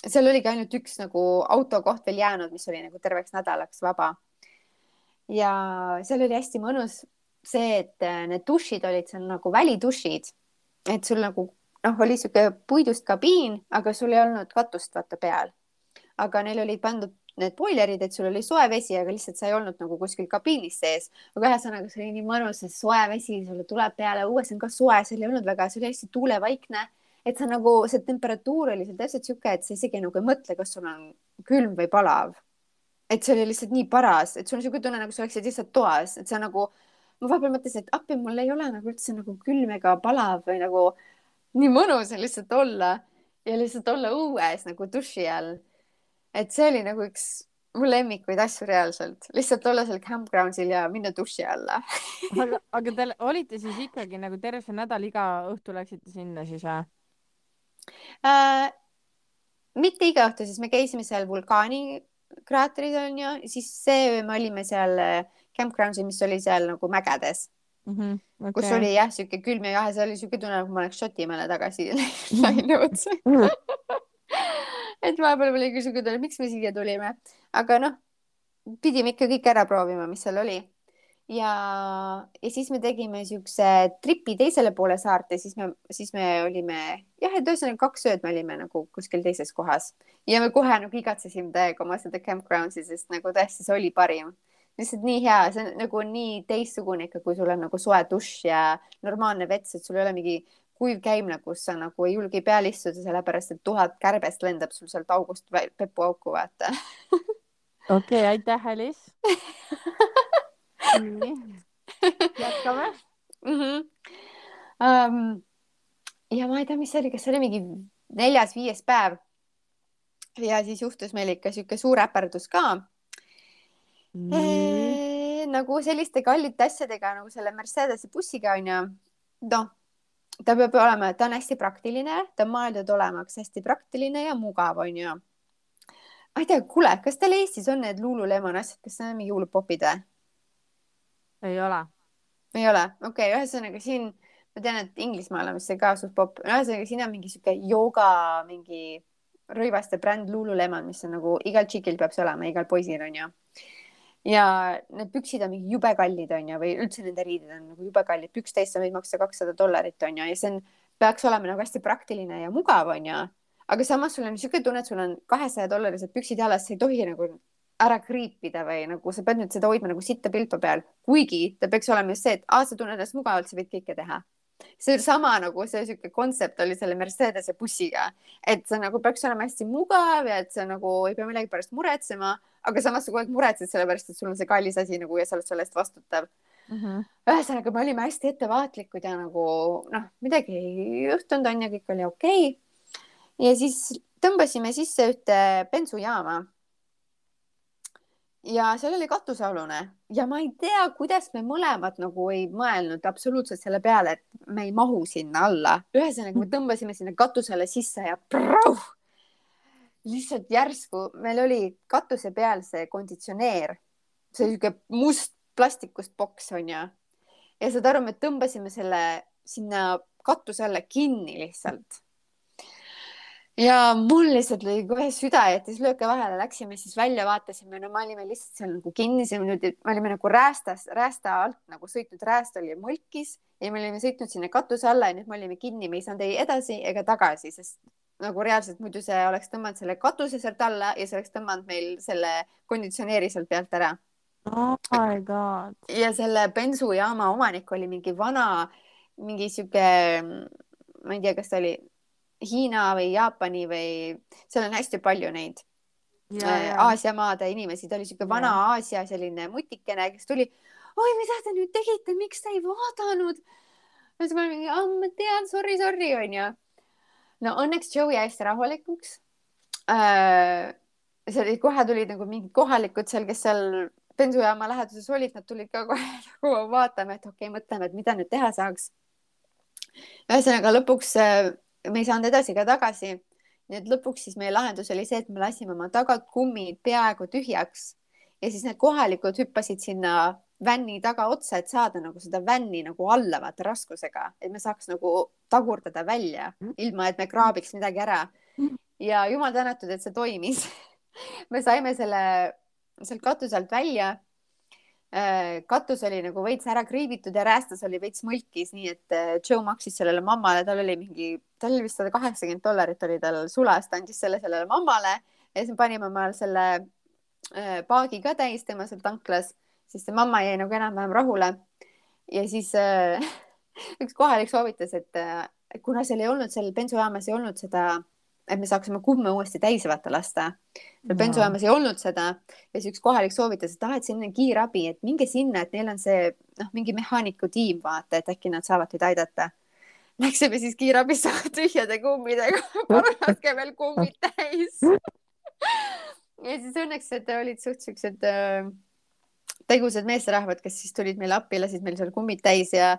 seal oligi ainult üks nagu autokoht veel jäänud, mis oli nagu terveks nädalaks vaba. Ja seal oli hästi mõnus see, et äh, need dušid olid seal nagu välidušid, et sul nagu noh, oli sihuke puidust kabiin, aga sul ei olnud katust vaata peal. aga neil olid pandud need boilerid, et sul oli soe vesi, aga lihtsalt sa ei olnud nagu kuskil kabiinis sees. aga ühesõnaga, see oli nii mõnus, see soe vesi sulle tuleb peale, õues on ka soe, seal ei olnud väga, see oli hästi tuulevaikne, et sa nagu, see temperatuur oli seal täpselt sihuke, et sa isegi nagu ei mõtle, kas sul on külm või palav. Et see oli lihtsalt nii paras, et sul on niisugune tunne, nagu sa oleksid lihtsalt toas, et sa nagu, ma vahepeal mõtlesin, et appi, mul ei ole nagu üldse nagu külm ega palav või nagu nii mõnus on lihtsalt olla ja lihtsalt olla õues nagu duši all et see oli nagu üks mu lemmikuid asju reaalselt, lihtsalt olla seal campground'il ja minna duši alla aga, aga te olite siis ikkagi nagu terve see nädal iga õhtu läksite sinna siis või äh,? mitte iga õhtu, siis me käisime seal vulkaanikraatris onju, siis see me olime seal äh, campground'il, mis oli seal nagu mägedes mm. -hmm, okay. kus oli jah, sihuke külm ja jahe, see oli sihuke tunne, nagu ma oleks Šotimaale tagasi läinud et vahepeal oli ikka siuke tunne, miks me siia tulime, aga noh, pidime ikka kõik ära proovima, mis seal oli. Ja, ja siis me tegime siukse tripi teisele poole saart ja siis me, siis me olime jah, et ühesõnaga kaks ööd me olime nagu kuskil teises kohas. Ja me kohe nagu igatsesime täiega oma seda campground'i, sest nagu tõesti see oli parim. Lihtsalt nii hea, see on nagu nii teistsugune ikka, kui sul on nagu soe dušš ja normaalne vets, et sul ei ole mingi kuiv käimla, kus sa nagu ei julge peal istuda, sellepärast et tuhat kärbest lendab sul sealt august pepuauku, vaata. okei okay,, aitäh, Alice jätkame mm. -hmm. Um, ja ma ei tea, mis see oli, kas see oli mingi neljas-viies päev. ja siis juhtus meil ikka sihuke suur äpardus ka mm. E. nagu selliste kallite asjadega nagu selle Mercedese bussiga onju. noh ta peab olema, ta on hästi praktiline, ta on mõeldud olemaks hästi praktiline ja mugav, onju. ma ei tea, kuule, kas teil Eestis on need Lululemon asjad, kas need on mingi hullupopid või? Ei ole. ei ole, okei okay,, ühesõnaga siin ma tean, et Inglismaal on vist see ka suht popp, ühesõnaga siin on mingi sihuke jooga, mingi rõivaste bränd Lululemon, mis on nagu igal tšikil peab see olema, igal poisil onju ja need püksid on mingi jube kallid, onju, või üldse nende riided on nagu jube kallid, püksteist sa võid maksta kakssada dollarit, onju, ja see on, peaks olema nagu hästi praktiline ja mugav, onju. aga samas sul on niisugune tunne, et sul on kahesaja dollarised püksid jalas, sa ei tohi nagu ära kriipida või nagu sa pead nüüd seda hoidma nagu sitta pilpa peal, kuigi ta peaks olema just see, et aa, sa tunned ennast mugavalt, sa võid kõike teha see sama nagu see sihuke kontsept oli selle Mercedese bussiga, et see nagu peaks olema hästi mugav ja et sa nagu ei pea millegi pärast muretsema, aga samas sa kogu aeg muretsed selle pärast, et sul on see kallis asi nagu ja sa oled selle eest vastutav mm. -hmm. ühesõnaga, me olime hästi ettevaatlikud ja nagu noh, midagi ei juhtunud, onju, kõik oli okei okay.. ja siis tõmbasime sisse ühte bensujaama. Ja seal oli katusealune ja ma ei tea, kuidas me mõlemad nagu ei mõelnud absoluutselt selle peale, et me ei mahu sinna alla. ühesõnaga, me tõmbasime sinna katusele sisse ja prauh lihtsalt järsku meil oli katuse peal see konditsioneer, see sihuke must plastikust boks onju. ja saad aru, me tõmbasime selle sinna katuse alla kinni lihtsalt. Ja mul lihtsalt lõi kohe süda jättis lööke vahele, läksime siis välja, vaatasime, no me olime lihtsalt seal nagu kinni, see niimoodi, me olime nagu räästas, räästa alt nagu sõitnud, rääst oli molkis ja me olime sõitnud sinna katuse alla ja nüüd me olime kinni, me ei saanud ei edasi ega tagasi, sest nagu reaalselt muidu see oleks tõmmanud selle katuse sealt alla ja see oleks tõmmanud meil selle konditsioneeri sealt pealt ära. Oh my god. ja selle bensujaama omanik oli mingi vana, mingi sihuke, ma ei tea, kas ta oli Hiina või Jaapani või seal on hästi palju neid äh, Aasia maade inimesi, ta oli sihuke vana. Aasia selline mutikene, kes tuli. oi, mida te nüüd tegite, miks te ei vaadanud? siis ma olin mingi, ah, ma tean, sorry, sorry, onju no õnneks Joe jäi hästi rahulikuks äh,. see oli, kohe tulid nagu mingid kohalikud seal, kes seal bensujaama läheduses olid, nad tulid ka kohe nagu vaatama, et okei okay,, mõtleme, et mida nüüd teha saaks. ühesõnaga lõpuks äh, me ei saanud edasi ka tagasi. nii et lõpuks siis meie lahendus oli see, et me lasime oma tagakummid peaaegu tühjaks ja siis need kohalikud hüppasid sinna vänni tagaotsa, et saada nagu seda vänni nagu alla vaata raskusega, et me saaks nagu tagurdada välja, ilma et me kraabiks midagi ära. ja jumal tänatud, et see toimis me saime selle sealt katuse alt välja. Äh, katus oli nagu veits ära kriibitud ja räästas oli veits mõlkis, nii et äh, Joe maksis sellele mammale, tal oli mingi, tal oli vist sada kaheksakümmend dollarit oli tal sulas, ta andis selle sellele mammale ja siis me panime omal selle äh, paagi ka täis tema seal tanklas, siis see mamma jäi nagu enam-vähem rahule. ja siis üks kohalik soovitas, et kuna seal ei olnud, seal bensujaamas ei olnud seda et me saaksime kumme uuesti täis vaata lasta. seal bensujaamas ei olnud seda ja siis üks kohalik soovitas, et ah, et siin on kiirabi, et minge sinna, et neil on see noh, mingi mehaaniku tiim, vaata, et äkki nad saavad teid aidata. Läksime siis kiirabisse tühjade kummidega, palun laske veel kummid täis. ja siis õnneks, olid suht siuksed äh, tegusad meesterahvad, kes siis tulid meile appi, lasid meil seal kummid täis ja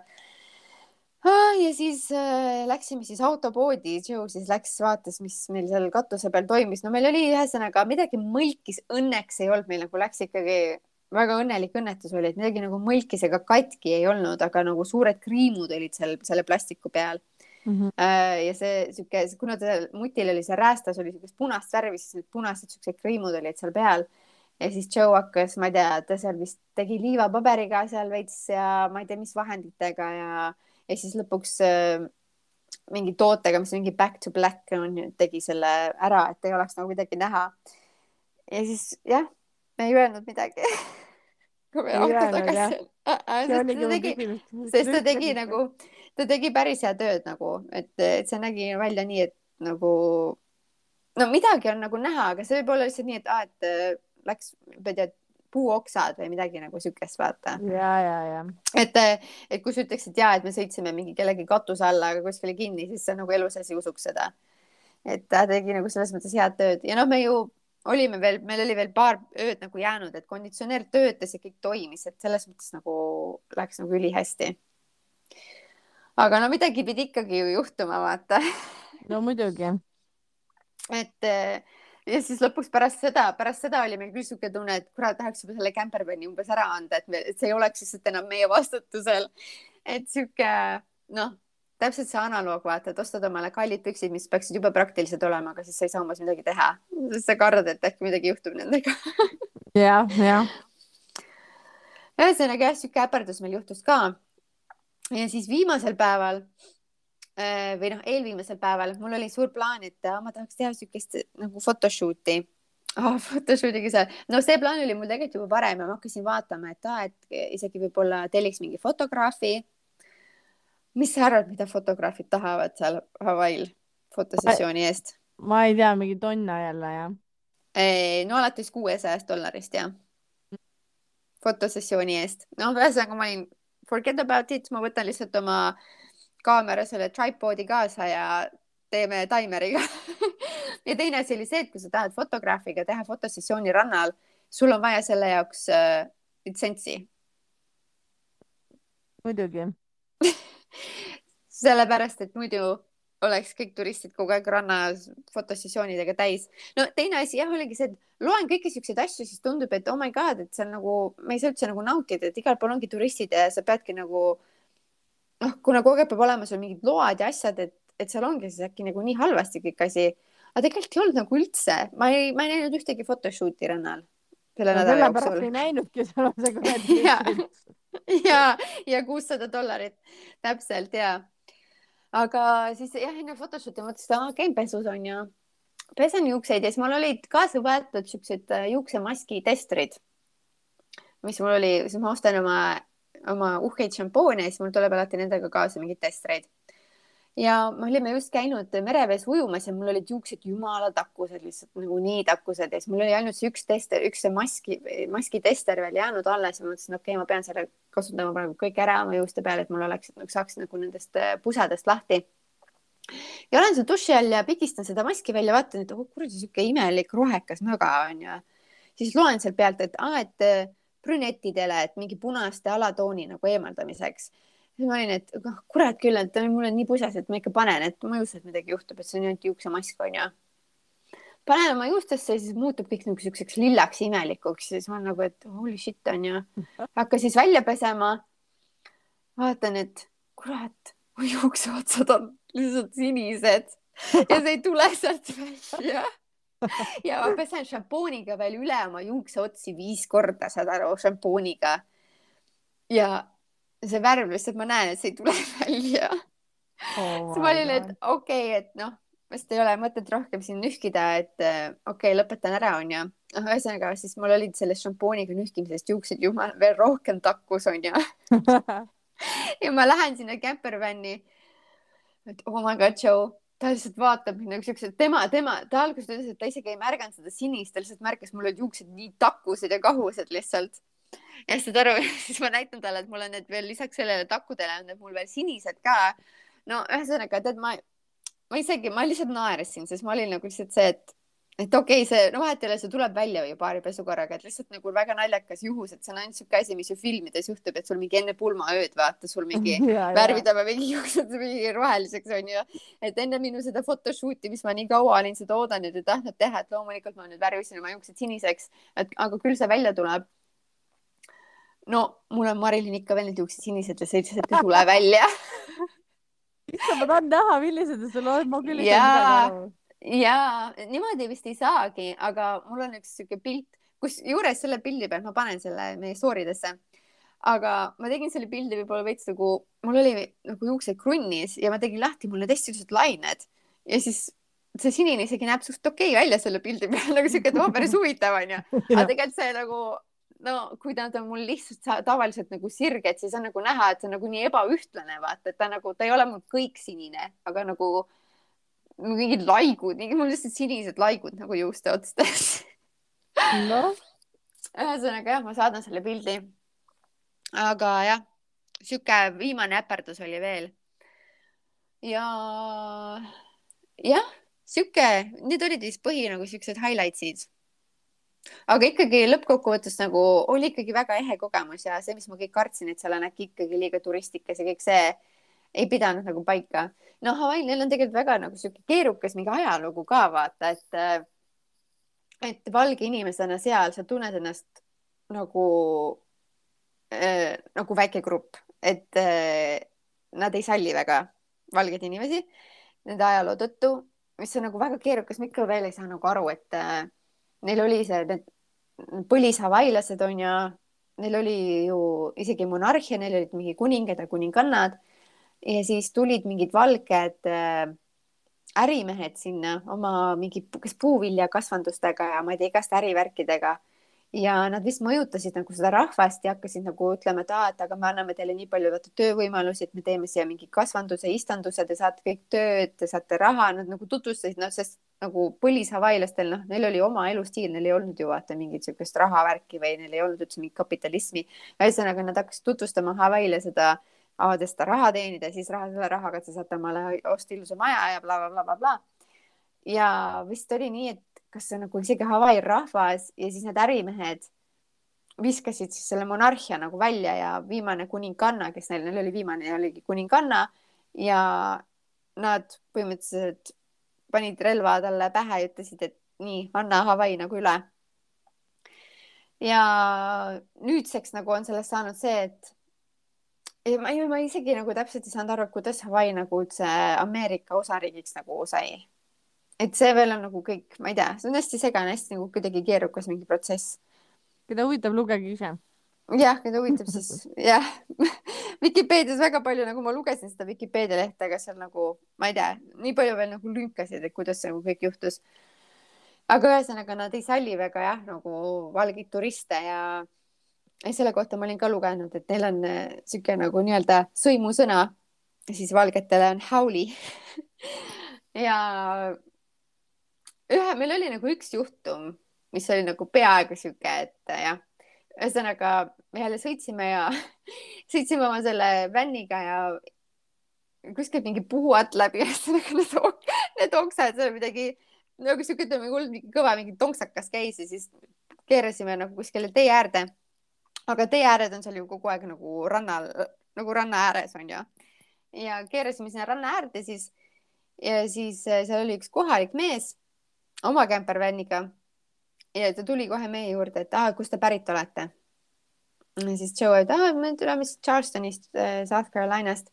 Ah, ja siis äh, läksime siis autopoodi, Joe siis läks, vaatas, mis meil seal katuse peal toimis. no meil oli ühesõnaga midagi mõlkis, õnneks ei olnud meil nagu läks ikkagi väga õnnelik õnnetus oli, et midagi nagu mõlkis ega katki ei olnud, aga nagu suured kriimud olid seal selle plastiku peal mm. -hmm. ja see sihuke, kuna ta mutil oli see räästas oli siukest punast värvi, siis need punased siuksed kriimud olid seal peal ja siis Joe hakkas, ma ei tea, ta seal vist tegi liivapaberiga seal veits ja ma ei tea, mis vahenditega ja ja siis lõpuks äh, mingi tootega, mis mingi back to black on ju, tegi selle ära, et ei oleks nagu midagi näha. ja siis jah, me ei öelnud midagi kui me auto tagasi. sest ta tegi nagu, ta tegi päris head tööd nagu, et, et see nägi välja nii, et nagu no midagi on nagu näha, aga see võib olla lihtsalt nii, et aa, et äh, läks, ma ei tea, puuoksad või midagi nagu siukest, vaata. ja, ja, ja. et, et kui sa ütleksid ja, et me sõitsime mingi kellegi katuse alla, aga kuskile kinni, siis sa nagu elu sees ei usuks seda. et ta tegi nagu selles mõttes head tööd ja noh, me ju olime veel, meil oli veel paar ööd nagu jäänud, et konditsioneer töötas ja kõik toimis, et selles mõttes nagu läks nagu ülihästi. aga no midagi pidi ikkagi ju juhtuma, vaata. no muidugi. et ja siis lõpuks pärast seda, pärast seda oli meil küll sihuke tunne, et kurat, tahaks juba selle campervan'i umbes ära anda, et, me, et see ei oleks lihtsalt enam meie vastutusel. et sihuke noh, täpselt see analoog, vaata, et ostad omale kallid püksid, mis peaksid jube praktilised olema, aga siis sa ei saa umbes midagi teha, sest sa kardad, et äkki midagi juhtub nendega. jah, jah. ühesõnaga jah, sihuke äpardus meil juhtus ka. ja siis viimasel päeval Äh, või noh, eelviimasel päeval mul oli suur plaan, et äh, ma tahaks teha niisugust nagu photoshoot'i oh,. Photoshoot'iga seal, no see plaan oli mul tegelikult juba varem ja ma hakkasin vaatama, et aa, et isegi võib-olla telliks mingi fotograafi. Mis sa arvad, mida fotograafid tahavad seal Hawaii'l fotosessiooni eest? ma ei tea, mingi tonna jälle jah? no alates kuuesajast dollarist jah. fotosessiooni eest, noh, ühesõnaga ma olin forget about it, ma võtan lihtsalt oma kaamera selle tripod'i kaasa ja teeme taimeriga ja teine asi oli see, et kui sa tahad fotograafiga teha fotosessiooni rannal, sul on vaja selle jaoks äh, litsentsi. muidugi sellepärast, et muidu oleks kõik turistid kogu aeg rannas fotosessioonidega täis. no teine asi jah, oligi see, et loen kõiki siukseid asju, siis tundub, et oh my god, et seal nagu, me ei saa üldse nagu nautida, et igal pool ongi turistid ja sa peadki nagu noh, kuna kogu aeg peab olema sul mingid load ja asjad, et, et seal ongi siis äkki nagu nii halvasti kõik asi. aga tegelikult ei olnud nagu üldse, ma ei, ma ei näinud ühtegi photoshoot'i rannal selle no, nädala jooksul. ei näinudki, seal on see kuradi ja, ja, ja kuussada dollarit, täpselt ja. aga siis jah, enne photoshoot'i mõtlesin, et aa, käin pesus onju. pesen juukseid ja siis mul olid kaasa võetud siuksed äh, juuksemaski testrid, mis mul oli, siis ma ostan oma oma uhkeid šampoone ja siis mul tuleb alati nendega kaasa mingeid testreid. Ja me olime just käinud merevees ujumas ja mul olid juuksed jumala takkused, lihtsalt nagu nii takkused ja siis mul oli ainult see üks tester, üks see maski, maski tester veel jäänud alles ja mõtlesin, okei okay,, ma pean selle kasutama praegu kõik ära oma juuste peal, et mul oleks, nagu saaks nagu nendest äh, pusadest lahti ja olen seal duši all ja pigistan seda maski välja, vaatan, et oh kuradi sihuke imelik rohekas möga on ju. siis loen seal pealt, et aa, et brünetidele, et mingi punaste alatooni nagu eemaldamiseks. Siis ma olin, et noh, kurat küll, et mul on nii pusas, et ma ikka panen, et ma ei usu, et midagi juhtub, et see on ainult juuksemask onju panen oma juustesse siis muutub kõik nagu siukseks lillaks imelikuks siis ma nagu, et holy shit onju. hakka siis välja pesema. vaatan, et kurat, mu juukseotsad on lihtsalt sinised ja see ei tule sealt välja. ja ma pesen šampooniga veel üle oma juukseotsi viis korda, saad aru, šampooniga. ja see värv lihtsalt, ma näen, et see ei tule välja oh. siis ma olin, et okei okay,, et noh vist ei ole mõtet rohkem siin nühkida, et äh, okei okay,, lõpetan ära, onju. noh, ühesõnaga siis mul olid sellest šampooniga nühkimisest juuksed jumal veel rohkem takkus, onju ja ma lähen sinna campervan'i. et oh my god, Joe, ta lihtsalt vaatab mind nagu siukse, tema, tema, ta alguses ütles, et ta isegi ei märganud seda sinist, ta lihtsalt märkas, mul olid juuksed nii takkused ja kahused lihtsalt. Ja saad aru, siis ma näitan talle, et mul on need veel lisaks sellele takkudele on need mul veel sinised ka. no ühesõnaga, tead, ma ma isegi, ma lihtsalt naersin, sest ma olin nagu lihtsalt see, et, et okei okay,, see, no vahet ei ole, see tuleb välja ju paari pesukorraga, et lihtsalt nagu väga naljakas juhus, et see on ainult siuke asi, mis ju filmides juhtub, et sul mingi enne pulmaööd, vaata, sul mingi värvid oma mingi juuksed mingi roheliseks onju. et enne minu seda photoshoot'i, mis ma nii kaua olin seda oodanud ja tahtnud teha, et loomulikult ma nüüd värvisin oma juuksed siniseks, et aga küll see välja tuleb no mul on Marilyn ikka veel need juuksed sinised ja lihtsalt ei tule välja issand, ma tahan näha, millised sul on, ma küll ei aru. ja niimoodi vist ei saagi, aga mul on üks sihuke pilt, kusjuures selle pildi peal ma panen selle meie story desse. aga ma tegin selle pildi võib-olla veits nagu, mul oli nagu juuksed krunnis ja ma tegin lahti, mul need hästi ilusad lained ja siis see sinine isegi näeb suht okei okay välja selle pildi peal nagu siuke, et oo, päris huvitav onju. aga tegelikult see nagu no kui nad on mul lihtsalt tavaliselt nagu sirged, siis on nagu näha, et see on nagu nii ebaühtlane, vaata, et ta nagu, ta ei ole mul kõik sinine, aga nagu mingid laigud, mul lihtsalt sinised laigud nagu juuste otstes noh. ühesõnaga jah, ma saadan selle pildi. aga jah, sihuke viimane äpardus oli veel. ja jah, sihuke, need olid vist põhi nagu siuksed highlights'id aga ikkagi lõppkokkuvõttes nagu oli ikkagi väga ehe kogemus ja see, mis ma kõik kartsin, et seal on äkki ikkagi liiga turistikas ja kõik see ei pidanud nagu paika. no Hawaii'l, neil on tegelikult väga nagu sihuke keerukas mingi ajalugu ka vaata, et, et valge inimesena seal sa tunned ennast nagu äh,, nagu väike grupp, et äh, nad ei salli väga valgeid inimesi nende ajaloo tõttu, mis on nagu väga keerukas, ma ikka veel ei saa nagu aru, et äh, neil oli see, need põlishavailased on ju, neil oli ju isegi monarhia, neil olid mingi kuningad ja kuningannad. Ja siis tulid mingid valged äh, ärimehed sinna oma mingi, kas puuviljakasvandustega ja ma ei tea, igaste ärivärkidega ja nad vist mõjutasid nagu seda rahvast ja hakkasid nagu ütlema, et aa, et aga me anname teile nii palju vaata töövõimalusi, et me teeme siia mingi kasvanduse, istanduse, te saate kõik tööd, te saate raha, nad nagu tutvustasid, noh, sest nagu põlishavailastel, noh, neil oli oma elustiil, neil ei olnud ju vaata mingit niisugust rahavärki või neil ei olnud üldse mingit kapitalismi. ühesõnaga, nad hakkasid tutvustama Hawaii'le seda, avades seda raha teenida, siis raha, selle rahaga te saate omale osta ilusa maja ja blablabla bla, bla, bla, bla. ja vist oli nii, et kas see nagu isegi Hawaii rahvas ja siis need ärimehed viskasid siis selle monarhia nagu välja ja viimane kuninganna, kes neil, neil oli viimane oligi kuninganna ja nad põhimõtteliselt panid relva talle pähe ja ütlesid, et nii, anna Hawaii nagu üle. ja nüüdseks nagu on sellest saanud see, et ja ma, ma isegi nagu täpselt ei saanud aru, kuidas Hawaii nagu üldse Ameerika osariigiks nagu sai et see veel on nagu kõik, ma ei tea, see on hästi segane, hästi nagu kuidagi keerukas mingi protsess. keda huvitab, lugege ise. jah, keda huvitab, siis jah Vikipeedias väga palju, nagu ma lugesin seda Vikipeedia lehte, aga seal nagu, ma ei tea, nii palju veel nagu lünkasid, et kuidas see nagu kõik juhtus. aga ühesõnaga nad ei salli väga jah, nagu valgeid turiste ja ja selle kohta ma olin ka lugenud, et neil on niisugune äh, nagu nii-öelda sõimusõna, siis valgetele on hauli ja ühe, meil oli nagu üks juhtum, mis oli nagu peaaegu sihuke, et jah, ühesõnaga me jälle sõitsime ja sõitsime oma selle vänniga ja kuskilt mingi puuat läbi, ühesõnaga need, need oksad, seal midagi nagu sihuke, ütleme, hull mingi kõva mingi tonksakas käis ja siis keerasime nagu kuskile tee äärde. aga tee ääred on seal ju kogu aeg nagu rannal, nagu ranna ääres on ju. ja keerasime sinna ranna äärde siis ja siis äh, seal oli üks kohalik mees oma kämpervänniga ja ta tuli kohe meie juurde, et aa, kust te pärit olete. siis Joe, et aa, me tuleme Charlestonist, äh, South Carolinast.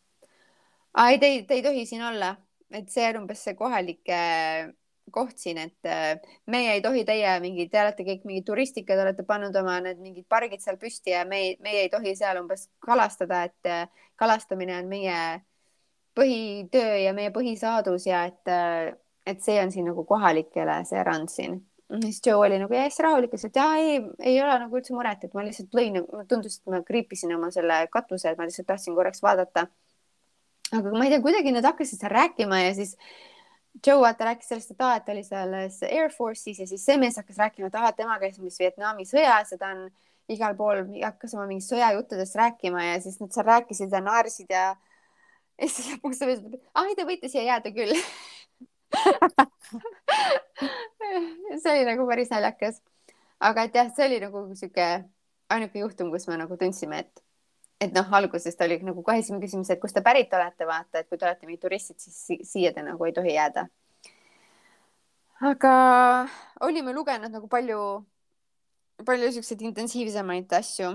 aa, ei, te ei, te ei tohi siin olla, et see on umbes see kohalik äh, koht siin, et äh, meie ei tohi teie mingi, te olete kõik mingid turistid, olete pannud oma need mingid pargid seal püsti ja me, meie ei tohi seal umbes kalastada, et kalastamine on meie põhitöö ja meie põhisaadus ja et, et see on siin nagu kohalikele see rand siin. siis Joe oli nagu hästi rahulik, ütles, et jaa, ei, ei ole nagu üldse muret, et ma lihtsalt lõin, tundus, et ma kriipisin oma selle katuse, et ma lihtsalt tahtsin korraks vaadata. aga ma ei tea, kuidagi nad hakkasid seal rääkima ja siis Joe vaata rääkis sellest, et aa, et ta oli selles Air Force'is ja siis see mees hakkas rääkima, et aa, tema käis mingis Vietnami sõjas ja ta on igal pool, hakkas oma mingist sõjajuttudest rääkima ja siis nad seal rääkisid ja naersid ja ja siis lõpuks mees ütleb, et aa, ei, te võite siia jääda küll see oli nagu päris naljakas. aga et jah, see oli nagu sihuke ainuke juhtum, kus me nagu tundsime, et et noh, alguses ta oli nagu kohe esimene küsimus, et kust te pärit olete, vaata, et kui te olete mingid turistid, siis si siia te nagu ei tohi jääda. aga olime lugenud nagu palju, palju siukseid intensiivsemaid asju,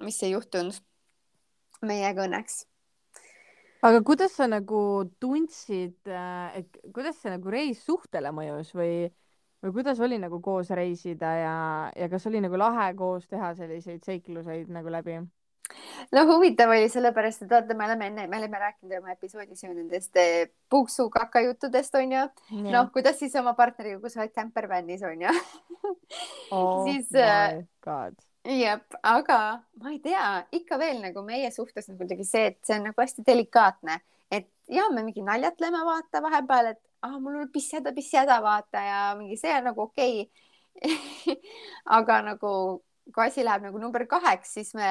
mis ei juhtunud meiega õnneks. Aga kuidas sa nagu tundsid, et kuidas see nagu reis suhtele mõjus või, või kuidas oli nagu koos reisida ja, ja kas oli nagu lahe koos teha selliseid seikluseid nagu läbi? no huvitav oli sellepärast, et vaata, me oleme enne, me oleme rääkinud oma episoodis ju nendest eh, puuksukaka juttudest onju. noh, kuidas siis oma partneriga, kui sa oled campervannis onju oh siis. Eh, jah, aga ma ei tea, ikka veel nagu meie suhtes nagu kuidagi see, et see on nagu hästi delikaatne, et ja me mingi naljatleme vaata vahepeal, et ah, mul on pissjäda, pissjäda vaata ja mingi see on nagu okei okay. aga nagu kui asi läheb nagu number kaheks, siis me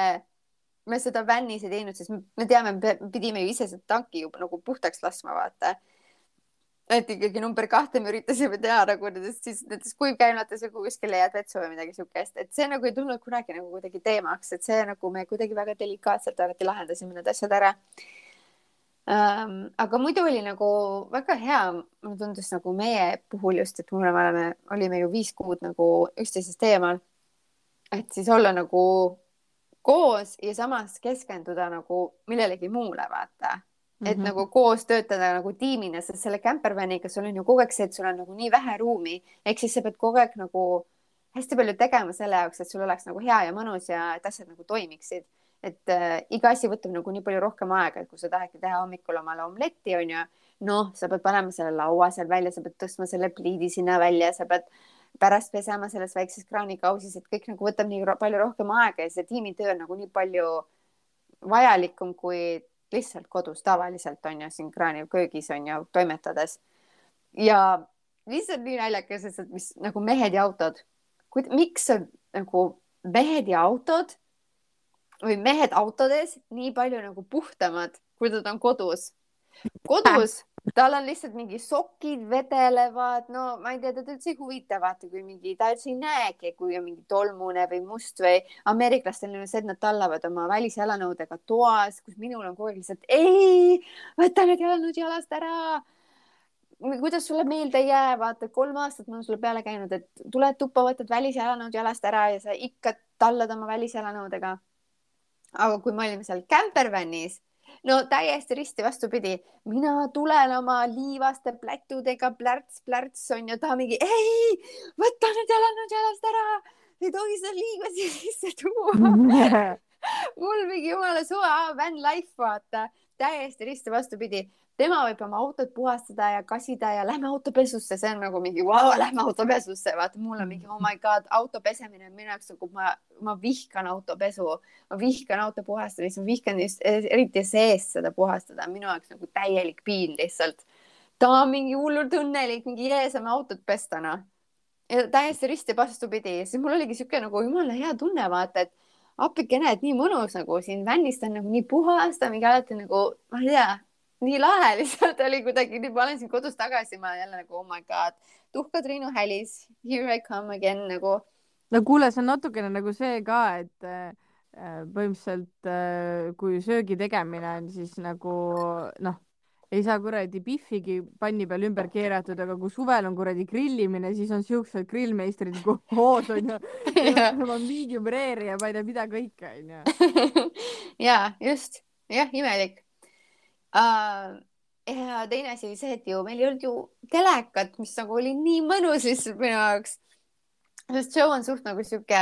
me seda vännis ei teinud, sest me teame, me pidime ju ise seda tanki juba nagu puhtaks laskma, vaata. Et ikkagi number kahte me üritasime teha nagu nendest siis nendest kuivkäimlates või kuskil leiad vetsu või midagi siukest, et see nagu ei tulnud kunagi nagu kuidagi teemaks, et see nagu me kuidagi väga delikaatselt alati lahendasime need asjad ära ähm,. aga muidu oli nagu väga hea, mulle tundus nagu meie puhul just, et me oleme, olime ju viis kuud nagu üksteisest eemal. et siis olla nagu koos ja samas keskenduda nagu millelegi muule, vaata. Et mm -hmm. nagu koos töötada nagu tiimina, sest selle campervaniga sul on ju kogu aeg see, et sul on nagu nii vähe ruumi, ehk siis sa pead kogu aeg nagu hästi palju tegema selle jaoks, et sul oleks nagu hea ja mõnus ja et asjad nagu toimiksid. et äh, iga asi võtab nagu nii palju rohkem aega, et kui sa tahadki teha hommikul omale omletti, onju, noh, sa pead panema selle laua seal välja, sa pead tõstma selle pliidi sinna välja, sa pead pärast pesema selles väikses kraanikausis, et kõik nagu võtab nii palju rohkem aega ja see tiimitöö on nagu nii palju vajalikum kui lihtsalt kodus tavaliselt on ju siin kraaniköögis on ju toimetades. ja lihtsalt nii naljakas, et mis nagu mehed ja autod, miks nagu mehed ja autod või mehed autodes nii palju nagu puhtamad, kui nad on kodus. kodus tal on lihtsalt mingi sokid vedelevad, no ma ei tea, teda üldse ei huvita, vaata, kui mingi, ta üldse ei näegi, kui on mingi tolmune või must või ameeriklastel on see, et nad tallavad oma välisjalanõudega toas, kus minul on kogu aeg lihtsalt ei, võta need jalanõud jalast ära. kuidas sulle meelde ei jää, vaata kolm aastat ma olen sulle peale käinud, et tuled tuppa, võtad välisjalanõud jalast ära ja sa ikka tallad oma välisjalanõudega. aga kui me olime seal campervannis no täiesti risti vastupidi, mina tulen oma liivaste plätudega plärts-plärts on ju, ta mingi ei, võta need jalanõud jalast ära, ei tohi seda liiva siia sisse tuua mul mingi jumala suva, van life vaata, täiesti risti vastupidi. Tema võib oma autot puhastada ja kasida ja lähme autopesusse, see on nagu mingi vau wow,, lähme autopesusse, vaata mul on mingi oh my god, auto pesemine on minu jaoks nagu ma, ma vihkan autopesu, ma vihkan auto puhastamist, ma vihkan just eriti seest seda puhastada, minu jaoks nagu täielik piin lihtsalt. ta on mingi hullult õnnelik, mingi jee, saame autot pesta noh. täiesti risti vastupidi, siis mul oligi siuke nagu jumala hea tunne vaata, et appikene, et nii mõnus nagu siin vännis ta on nagu nii puhas, ta mingi alati nagu, ma ei tea nii lahe lihtsalt oli kuidagi, nüüd ma olen siin kodus tagasi, ma jälle nagu oh my god, tuhka Triinu hälis, here I come again nagu. no kuule, see on natukene nagu see ka, et põhimõtteliselt äh, kui söögi tegemine on siis nagu noh, ei saa kuradi Biffigi panni peal ümber keeratud, aga kui suvel on kuradi grillimine, siis on siuksed grillmeistrid koos onju, oma medium rare'i ja ma ei tea, mida kõike onju. ja just, jah, imelik uh ja teine asi oli see, et ju meil ei olnud ju telekat, mis nagu oli nii mõnus lihtsalt minu jaoks. sest show on suht nagu sihuke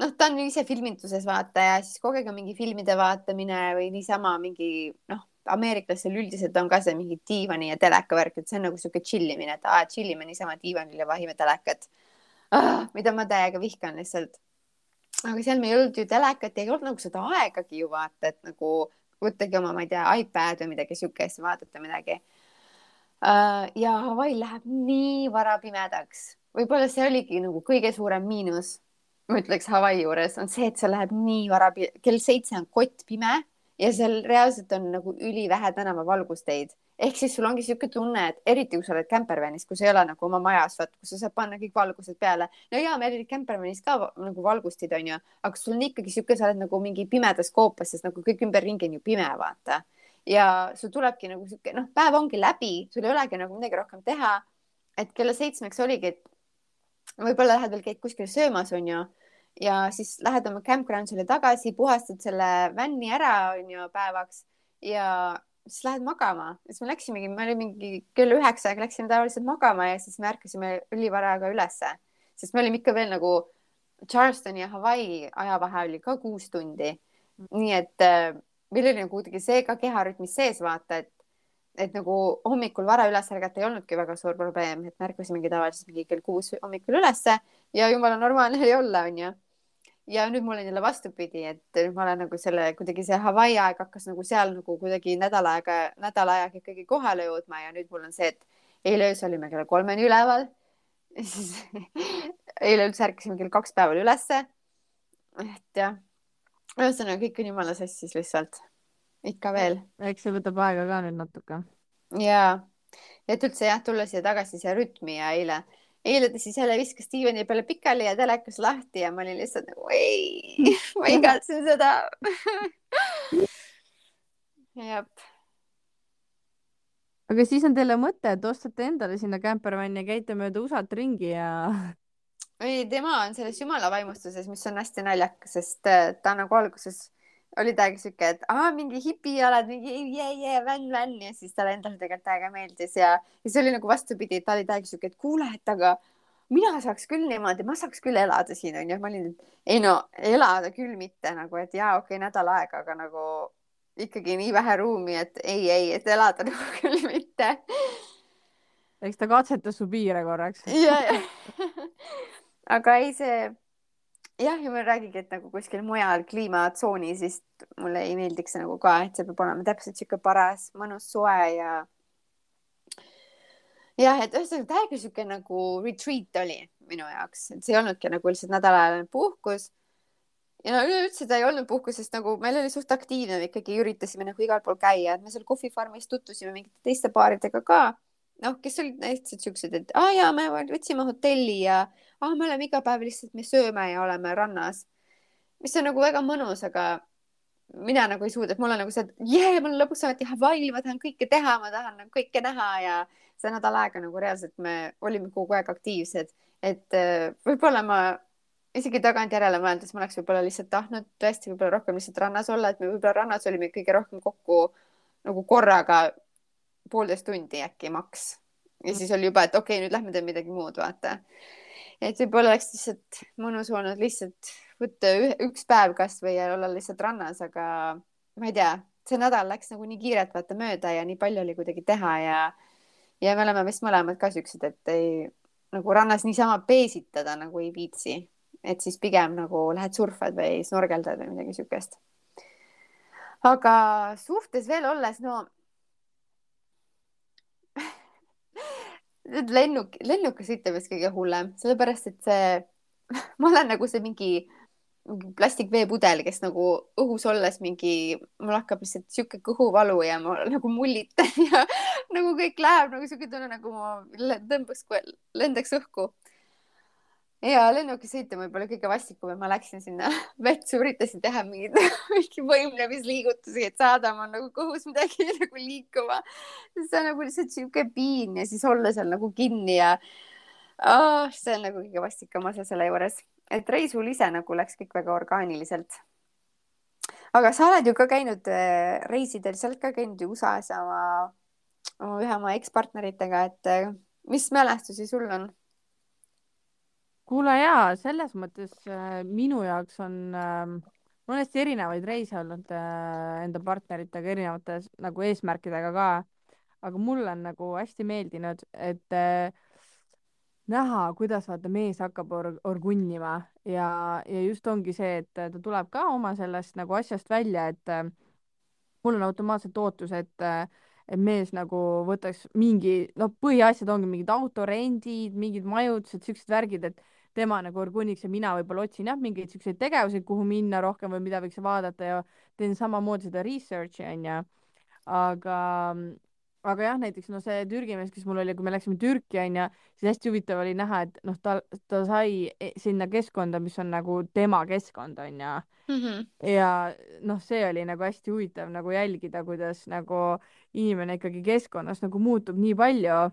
noh, ta on ise filmituses vaata ja siis kogu aeg on mingi filmide vaatamine või niisama mingi noh, ameeriklastel üldiselt on ka see mingi diivani ja teleka värk, et see on nagu sihuke chill imine, et aa, chill ime niisama diivanil ja vahime telekat ah,. mida ma täiega vihkan lihtsalt. aga seal meil ei olnud ju telekat ei olnud nagu seda aegagi ju vaata, et nagu võttagi oma, ma ei tea, iPad või midagi siukest, vaatate midagi uh,. ja Hawaii läheb nii vara pimedaks, võib-olla see oligi nagu kõige suurem miinus ma ütleks Hawaii juures on see, et see läheb nii vara, kell seitse on kott pime ja seal reaalselt on nagu ülivähe tänavavalgusteid. ehk siis sul ongi niisugune tunne, et eriti kui sa oled campervanis, kus ei ole nagu oma majas, vaat kus sa saad panna kõik valgused peale. no ja meil olid campervanis ka nagu valgustid onju, aga sul on ikkagi niisugune, sa oled nagu mingi pimedas koopas, sest nagu kõik ümberringi on ju pime, vaata. ja sul tulebki nagu sihuke, noh, päev ongi läbi, sul ei olegi nagu midagi rohkem teha. et kella seitsmeks oligi, et võib-olla lähed veel, käid kuskil söömas, onju ja siis lähed oma campground'ile tagasi, puhastad selle vänni ära, onju, päevaks ja siis lähed magama. siis me läksimegi, me olime mingi kell üheksa aega läksime tavaliselt magama ja siis me ärkasime ülivara aega ülesse, sest me olime ikka veel nagu Charlestoni ja Hawaii ajavahe oli ka kuus tundi. nii et äh, meil oli nagu kuidagi see ka keharütmis sees, vaata, et et nagu hommikul vara üles ärgata ei olnudki väga suur probleem, et me ärkasimegi tavaliselt mingi kell kuus hommikul ülesse ja jumala normaalne oli olla, onju. Ja nüüd mul on jälle vastupidi, et nüüd ma olen nagu selle kuidagi see Hawaii aeg hakkas nagu seal nagu kuidagi nädal aega, nädal aega ikkagi kohale jõudma ja nüüd mul on see, et eile öösel olime kella kolmeni üleval. siis eile üldse ärkasime kell kaks päeval ülesse. et jah, ühesõnaga kõik on jumala sassis lihtsalt, ikka veel. eks see võtab aega ka nüüd natuke. ja, et üldse jah, tulla siia tagasi siia rütmi ja eile eile ta siis jälle viskas diivani peale pikali ja telekas lahti ja ma olin lihtsalt nagu ei, ma igatsen seda jah. aga siis on teile mõte, et ostate endale sinna campervan'i ja käite mööda USA-t ringi ja. ei, tema on selles jumala vaimustuses, mis on hästi naljakas, sest äh, ta nagu alguses oli täiega siuke, et aa, mingi hipijalad, mingi jee, jee, vänn, vänn ja siis talle endale tegelikult täiega meeldis ja, ja see oli nagu vastupidi, ta oli täiega siuke, et kuule, et aga mina saaks küll niimoodi, ma saaks küll elada siin onju, ma olin, et ei no elada küll mitte nagu, et jaa, okei okay,, nädal aega, aga nagu ikkagi nii vähe ruumi, et ei, ei, et elada nagu küll mitte. eks ta katsetas su piire korraks. ja, ja. aga ei, see jah, ja ma räägigi, et nagu kuskil mujal kliimatsoonis, siis mulle ei meeldiks nagu ka, et see peab olema täpselt sihuke paras, mõnus soe ja. jah, et ühesõnaga täiega sihuke nagu retreat oli minu jaoks, et see ei olnudki nagu lihtsalt nädalajaline puhkus. ja no üleüldse ta ei olnud puhkus, sest nagu meil oli suht aktiivne, me ikkagi üritasime nagu igal pool käia, et me seal kohvifarmis tutvusime mingite teiste baaridega ka noh, kes olid lihtsalt siuksed, et aa jaa, me võtsime hotelli ja aa, me oleme iga päev lihtsalt, me sööme ja oleme rannas. mis on nagu väga mõnus, aga mina nagu ei suuda, et mul on nagu see, et jee, mul on lõpuks ometi Hawaii, ma tahan kõike teha, ma tahan nagu kõike näha ja see nädal aega nagu reaalselt me olime kogu aeg aktiivsed, et äh, võib-olla ma isegi tagantjärele mõeldes ma oleks võib-olla lihtsalt tahtnud tõesti võib-olla rohkem lihtsalt rannas olla, et me võib-olla rannas olime kõige rohkem kokku nagu korraga poolteist tundi äkki maks. ja siis oli juba, et okei okay,, nüüd lähme teeme midagi muud, vaata. et võib-olla oleks lihtsalt mõnus olnud lihtsalt võtta üks päev kasvõi ja olla lihtsalt rannas, aga ma ei tea, see nädal läks nagu nii kiirelt vaata mööda ja nii palju oli kuidagi teha ja ja me oleme vist mõlemad ka siuksed, et ei nagu rannas niisama peesitada nagu ei viitsi, et siis pigem nagu lähed surfad või snorgeldad või midagi siukest. aga suhtes veel olles, no lennuk, lennukas sõita vist kõige hullem, sellepärast et see, ma olen nagu see mingi, mingi plastikveepudel, kes nagu õhus olles mingi, mul hakkab lihtsalt sihuke kõhuvalu ja ma nagu mullitan ja nagu kõik läheb nagu sihuke tunne, nagu ma tõmbaks, lendaks õhku. Ja lennukisõit on võib-olla kõige vastikum, et ma läksin sinna vetsu, üritasin teha mingeid mingi võimlemisliigutusi, et saada oma nagu kõhus midagi nagu liikuma. see on nagu lihtsalt sihuke piin ja siis olla seal nagu kinni ja oh, see on nagu kõige vastikam osa selle juures, et reisul ise nagu läks kõik väga orgaaniliselt. aga sa oled ju ka käinud äh, reisidel, sa oled ka käinud ju USA-s oma ühe oma ekspartneritega, et äh, mis mälestusi sul on? Kuule jaa, selles mõttes äh, minu jaoks on äh,, mul on hästi erinevaid reise olnud äh, enda partneritega erinevate nagu eesmärkidega ka, aga mulle on nagu hästi meeldinud, et äh, näha, kuidas vaata mees hakkab or orgunnima. Ja, ja just ongi see, et ta tuleb ka oma sellest nagu asjast välja, et äh, mul on automaatselt ootus, et äh, et mees nagu võtaks mingi, noh, põhiasjad ongi mingid autorendid, mingid majutused, siuksed värgid, et tema nagu orgunniks ja mina võib-olla otsin jah, mingeid siukseid tegevusi, kuhu minna rohkem või mida võiks vaadata ja teen samamoodi seda research'i onju. aga, aga jah, näiteks no see Türgi mees, kes mul oli, kui me läksime Türki onju, siis hästi huvitav oli näha, et noh, ta, ta sai e, sinna keskkonda, mis on nagu tema keskkond onju mm. -hmm. ja noh, see oli nagu hästi huvitav nagu jälgida, kuidas nagu inimene ikkagi keskkonnas nagu muutub nii palju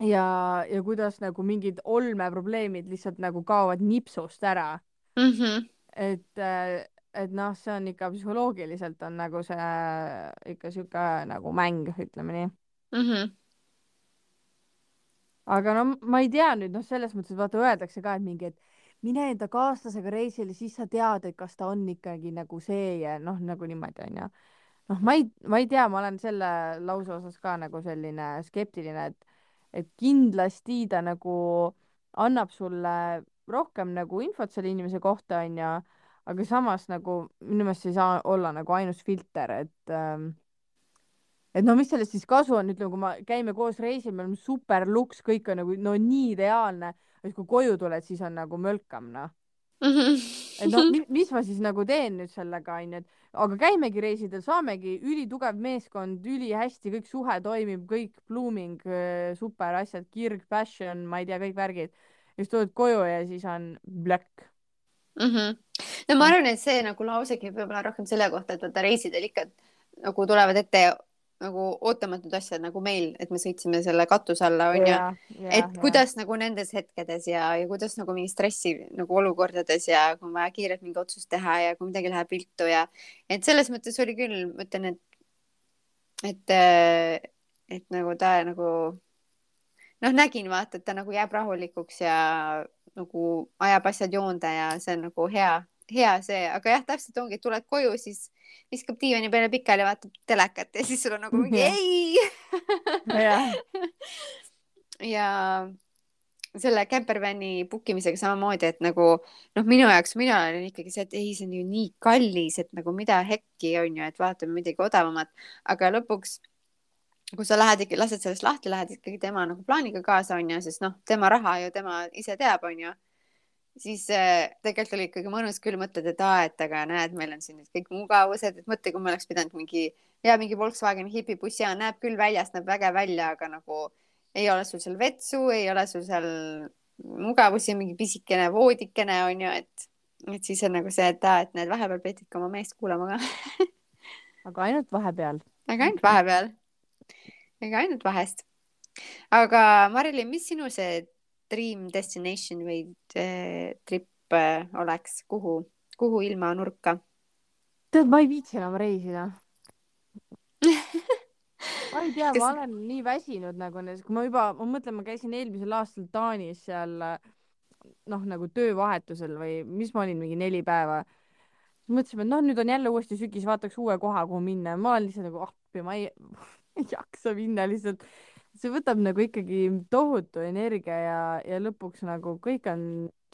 ja, ja kuidas nagu mingid olmeprobleemid lihtsalt nagu kaovad nipsust ära mm. -hmm. et, äh, et noh, see on ikka psühholoogiliselt on nagu see ikka sihuke nagu mäng, ütleme nii mm. -hmm. aga no ma ei tea nüüd noh, selles mõttes, et vaata, öeldakse ka, et mingi, et mine enda kaaslasega reisile, siis sa tead, et kas ta on ikkagi nagu see ja noh, nagu niimoodi onju. noh, ma ei, ma ei tea, ma olen selle lause osas ka nagu selline skeptiline, et et kindlasti ta nagu annab sulle rohkem nagu infot selle inimese kohta, onju, aga samas nagu minu meelest see ei saa olla nagu ainus filter, et ähm, et no mis sellest siis kasu on, ütleme, kui me käime koos reisil, me oleme super luks, kõik on nagu no nii ideaalne, siis kui koju tuled, siis on nagu mölkam, noh mm. -hmm. et noh, mis ma siis nagu teen nüüd sellega, onju, et aga käimegi reisidel, saamegi ülitugev meeskond, ülihästi, kõik suhe toimib, kõik blooming, äh, super asjad, kirg, passion, ma ei tea, kõik värgid. ja siis tuled koju ja siis on black mm. -hmm. no ma arvan, et see nagu lausegi võib-olla rohkem selle kohta, et vaata reisidel ikka nagu tulevad ette nagu ootamatud asjad nagu meil, et me sõitsime selle katuse alla, onju. et ja. kuidas nagu nendes hetkedes ja, ja kuidas nagu mingi stressi nagu olukordades ja kui on vaja kiirelt mingi otsus teha ja kui midagi läheb viltu ja et selles mõttes oli küll, ma ütlen, et, et, et nagu ta nagu noh, nägin vaata, et ta nagu jääb rahulikuks ja nagu ajab asjad joonde ja see on nagu hea, hea see, aga jah, täpselt ongi, tuled koju, siis viskab diivani peale pikali, vaatab telekat ja siis sul on nagu mingi ei. Ja selle campervan'i book imisega samamoodi, et nagu noh, minu jaoks, mina olin ikkagi see, et ei, see on ju nii kallis, et nagu mida hekki on ju, et vaatame midagi odavamat, aga lõpuks kui sa lähed ikka, lased sellest lahti, lähed ikkagi tema nagu plaaniga kaasa, onju, sest noh, tema raha ju tema ise teab, onju siis äh, tegelikult oli ikkagi mõnus küll mõtled, et aa, et aga näed, meil on siin nüüd kõik mugavused, et mõtle, kui me oleks pidanud mingi ja mingi Volkswagen hipibussi ja näeb küll väljast, näeb vägev välja, aga nagu ei ole sul seal vetsu, ei ole sul seal mugavusi, mingi pisikene voodikene on ju, et, et siis on nagu see, et aa, et näed, vahepeal pead ikka oma meest kuulama ka aga ainult vahepeal. aga ainult vahepeal. ega ainult vahest. aga Marilyn, mis sinu see dream destination või äh, trip äh, oleks, kuhu, kuhu ilmanurka? tead, ma ei viitsi enam reisida ma ei tea Kes..., ma olen nii väsinud nagu nendes, kui ma juba, ma mõtlen, ma käisin eelmisel aastal Taanis seal noh, nagu töövahetusel või mis ma olin, mingi neli päeva. mõtlesime, et noh, nüüd on jälle uuesti sügis, vaataks uue koha, kuhu minna ja ma olen lihtsalt nagu appi, ma ei, ei jaksa minna lihtsalt see võtab nagu ikkagi tohutu energia ja, ja lõpuks nagu kõik on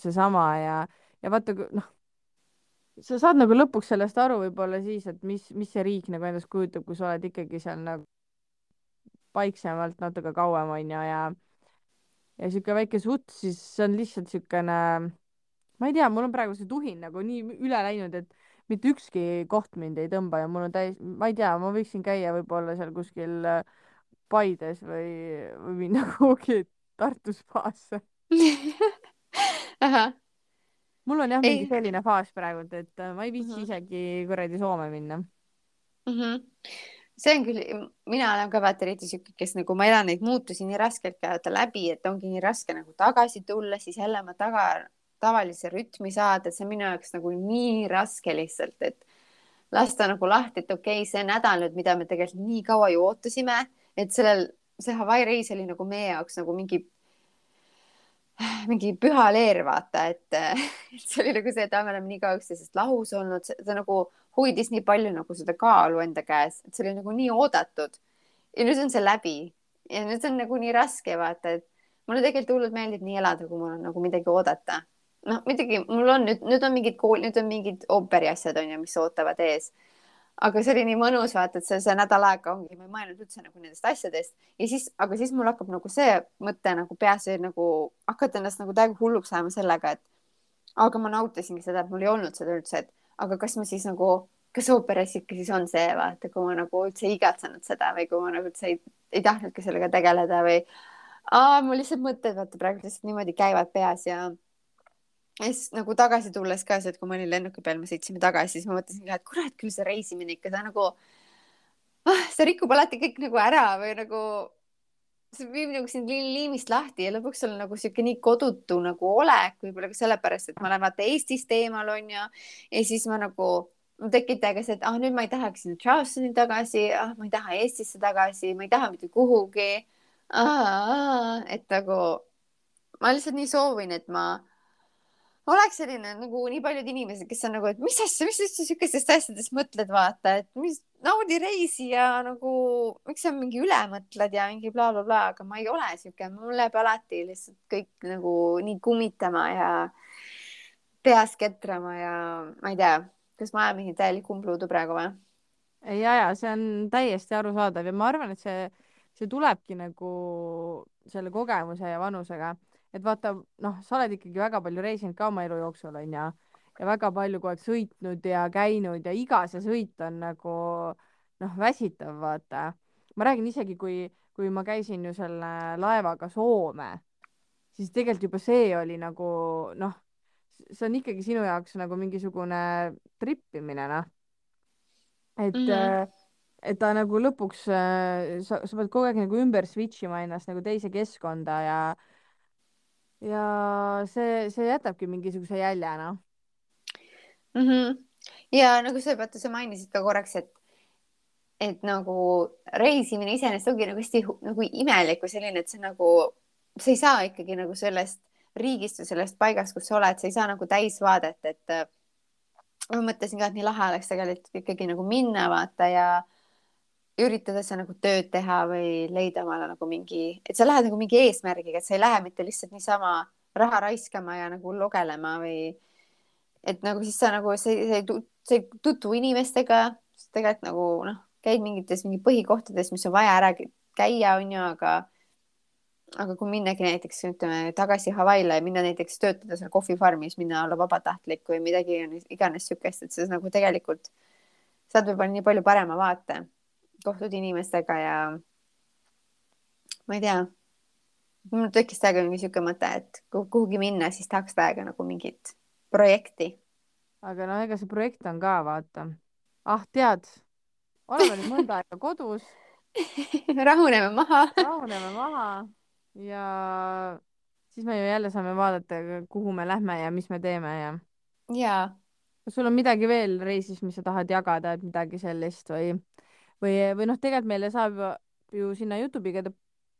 seesama ja, ja vaata, noh, sa saad nagu lõpuks sellest aru võib-olla siis, et mis, mis see riik nagu endast kujutab, kui sa oled ikkagi seal nagu vaiksemalt natuke kauem onju ja ja sihuke väike sutt, siis see on lihtsalt siukene, ma ei tea, mul on praegu see tuhin nagu nii üle läinud, et mitte ükski koht mind ei tõmba ja mul on täis, ma ei tea, ma võiksin käia võib-olla seal kuskil äh, Paides või, või minna kuhugi Tartu spaasse ahah, mul on jah mingi ei selline faas praegult, et äh, ma ei viitsi Mhm. isegi kuradi Soome minna. mm. -hmm. see on küll, mina olen ka vaata eriti siuke, kes nagu ma elan neid muutusi nii raskelt käia läbi, et ongi nii raske nagu tagasi tulla, siis jälle oma taga, tavalise rütmi saada, see on minu jaoks nagu nii raske lihtsalt, et lasta nagu lahti, et okei okay,, see nädal nüüd, mida me tegelikult nii kaua ju ootasime, et sellel, see Hawaii reis oli nagu meie jaoks nagu mingi mingi püha leer, vaata, et, et see oli nagu see, et me oleme nii kaua üksteisest lahus olnud, see nagu hoidis nii palju nagu seda kaalu enda käes, et see oli nagu nii oodatud. ja nüüd on see läbi ja nüüd on nagu nii raske vaata, et mulle tegelikult hullult meeldib nii elada, kui mul on nagu midagi oodata. noh, muidugi mul on nüüd, nüüd on mingid kool, nüüd on mingid ooperi asjad on ju, mis ootavad ees aga see oli nii mõnus vaata, et see, see nädal aega ongi, ma ei mõelnud üldse nagu nendest asjadest. Ja siis, aga siis mul hakkab nagu see mõte nagu peas nagu hakata ennast nagu täiega hulluks ajama sellega, et aga ma nautisingi seda, et mul ei olnud seda üldse, et aga kas ma siis nagu, kas ooperis ikka siis on see vaata, kui ma nagu üldse ei igatsenud seda või kui ma nagu üldse ei, ei tahtnudki sellega tegeleda või aa, mul lihtsalt mõtted vaata praegu lihtsalt niimoodi käivad peas ja ja siis nagu tagasi tulles ka see, et kui ma olin lennuki peal, me sõitsime tagasi, siis ma mõtlesin ka, et kurat küll see reisimine ikka, ta nagu ah,, see rikub alati kõik nagu ära või nagu see viib nagu sind li liimist lahti ja lõpuks sul nagu sihuke nii kodutu nagu olek, võib-olla ka sellepärast, et ma olen vaata Eestist eemal onju ja siis ma nagu mul tekib täiega see, et ah nüüd ma ei tahaks sinna Charlestoni tagasi ah,, ma ei taha Eestisse tagasi, ma ei taha mitte kuhugi ah,. et nagu ma lihtsalt nii soovin, et ma oleks selline nagu nii paljud inimesed, kes on nagu, et mis asja, mis üldse siukestest asjadest mõtled, vaata, et mis naudi reisi ja nagu miks sa mingi üle mõtled ja mingi blablabla bla,, bla, aga ma ei ole siuke, mul läheb alati lihtsalt kõik nagu nii kummitama ja peas ketrama ja ma ei tea, kas ma ajan mingit täielikku umbluudu praegu või? ja, ja see on täiesti arusaadav ja ma arvan, et see, see tulebki nagu selle kogemuse ja vanusega, et vaata, noh, sa oled ikkagi väga palju reisinud ka oma elu jooksul onju ja väga palju kogu aeg sõitnud ja käinud ja iga see sõit on nagu noh, väsitav, vaata. ma räägin isegi, kui, kui ma käisin ju selle laevaga Soome, siis tegelikult juba see oli nagu noh, see on ikkagi sinu jaoks nagu mingisugune trippimine, noh. et mm. -hmm. et ta nagu lõpuks, sa, sa pead kogu aeg nagu ümber switch ima ennast nagu teise keskkonda ja ja see, see jätabki mingisuguse jälje, noh. mm. -hmm. ja nagu sa vaata, sa mainisid ka korraks, et et nagu reisimine iseenesest ongi nagu hästi nagu imelik või selline, et see nagu, sa ei saa ikkagi nagu sellest riigist või sellest paigast, kus sa oled, sa ei saa nagu täisvaadet, et ma mõtlesin ka, et nii lahe oleks tegelikult ikkagi nagu minna vaata ja üritada seal nagu tööd teha või leida omale nagu mingi, et sa lähed nagu mingi eesmärgiga, et sa ei lähe mitte lihtsalt niisama raha raiskama ja nagu logelema või et nagu siis sa nagu, sa ei, sa ei tutvu inimestega, tegelikult nagu noh, käid mingites mingi põhikohtades, mis on vaja ära kä- käia, onju, aga aga kui minnagi näiteks ütleme tagasi Hawaii'le ja minna näiteks töötada seal kohvifarmis, minna olla vabatahtlik või midagi iganes siukest, et sa nagu tegelikult saad võib-olla nii palju parema vaate, kohtud inimestega ja ma ei tea, mul tekkis täiega mingi siuke mõte, et kuhugi minna, siis tahaks täiega nagu mingit projekti. aga no ega see projekt on ka, vaata. ah, tead, oleme nüüd mõnda aega kodus, rahuneme maha. rahuneme maha ja siis me ju jälle saame vaadata, kuhu me lähme ja mis me teeme ja ja kas sul on midagi veel reisis, mis sa tahad jagada, et midagi sellist või, või, või noh, tegelikult meile saab ju- ju sinna Jutubikede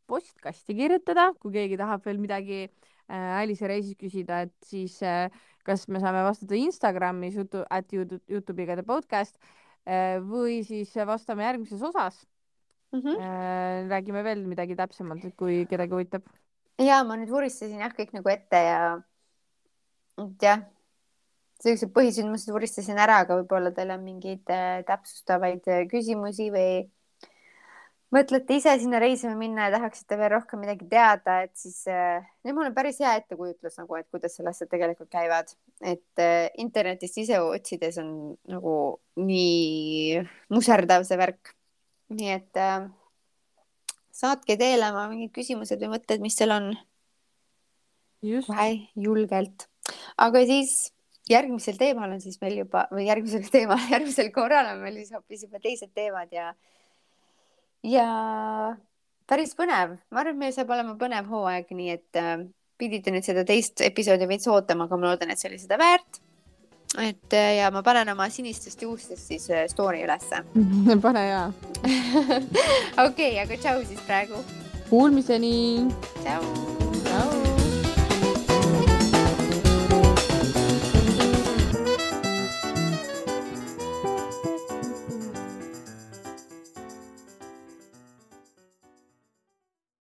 postkasti kirjutada, kui keegi tahab veel midagi äh, Alice reisis küsida, et siis äh, kas me saame vastata Instagramis jutu, at jutu- Jutubikede podcast äh, või siis vastame järgmises osas mm. -hmm. räägime veel midagi täpsemalt, kui kedagi huvitab. ja ma nüüd vuristasin jah, kõik nagu ette ja et jah, sellised põhisündmused vuristasin ära, aga võib-olla teil on mingeid äh, täpsustavaid äh, küsimusi või mõtlete ise sinna reisima minna ja tahaksite veel rohkem midagi teada, et siis äh, nüüd mul on päris hea ettekujutlus nagu, et kuidas seal asjad tegelikult käivad, et internetist ise otsides on nagu nii muserdav see värk. nii et äh, saatke teele oma mingid küsimused või mõtted, mis teil on just, kohe julgelt. aga siis järgmisel teemal on siis meil juba või järgmisel teemal, järgmisel korral on meil siis hoopis juba teised teemad ja ja päris põnev, ma arvan, et meil saab olema põnev hooaeg, nii et äh, pidite nüüd seda teist episoodi veits ootama, aga ma loodan, et see oli seda väärt. et äh, ja ma panen oma sinistest juustest siis äh, story ülesse pane ja. okei aga tšau siis praegu. Kuulmiseni. tšau.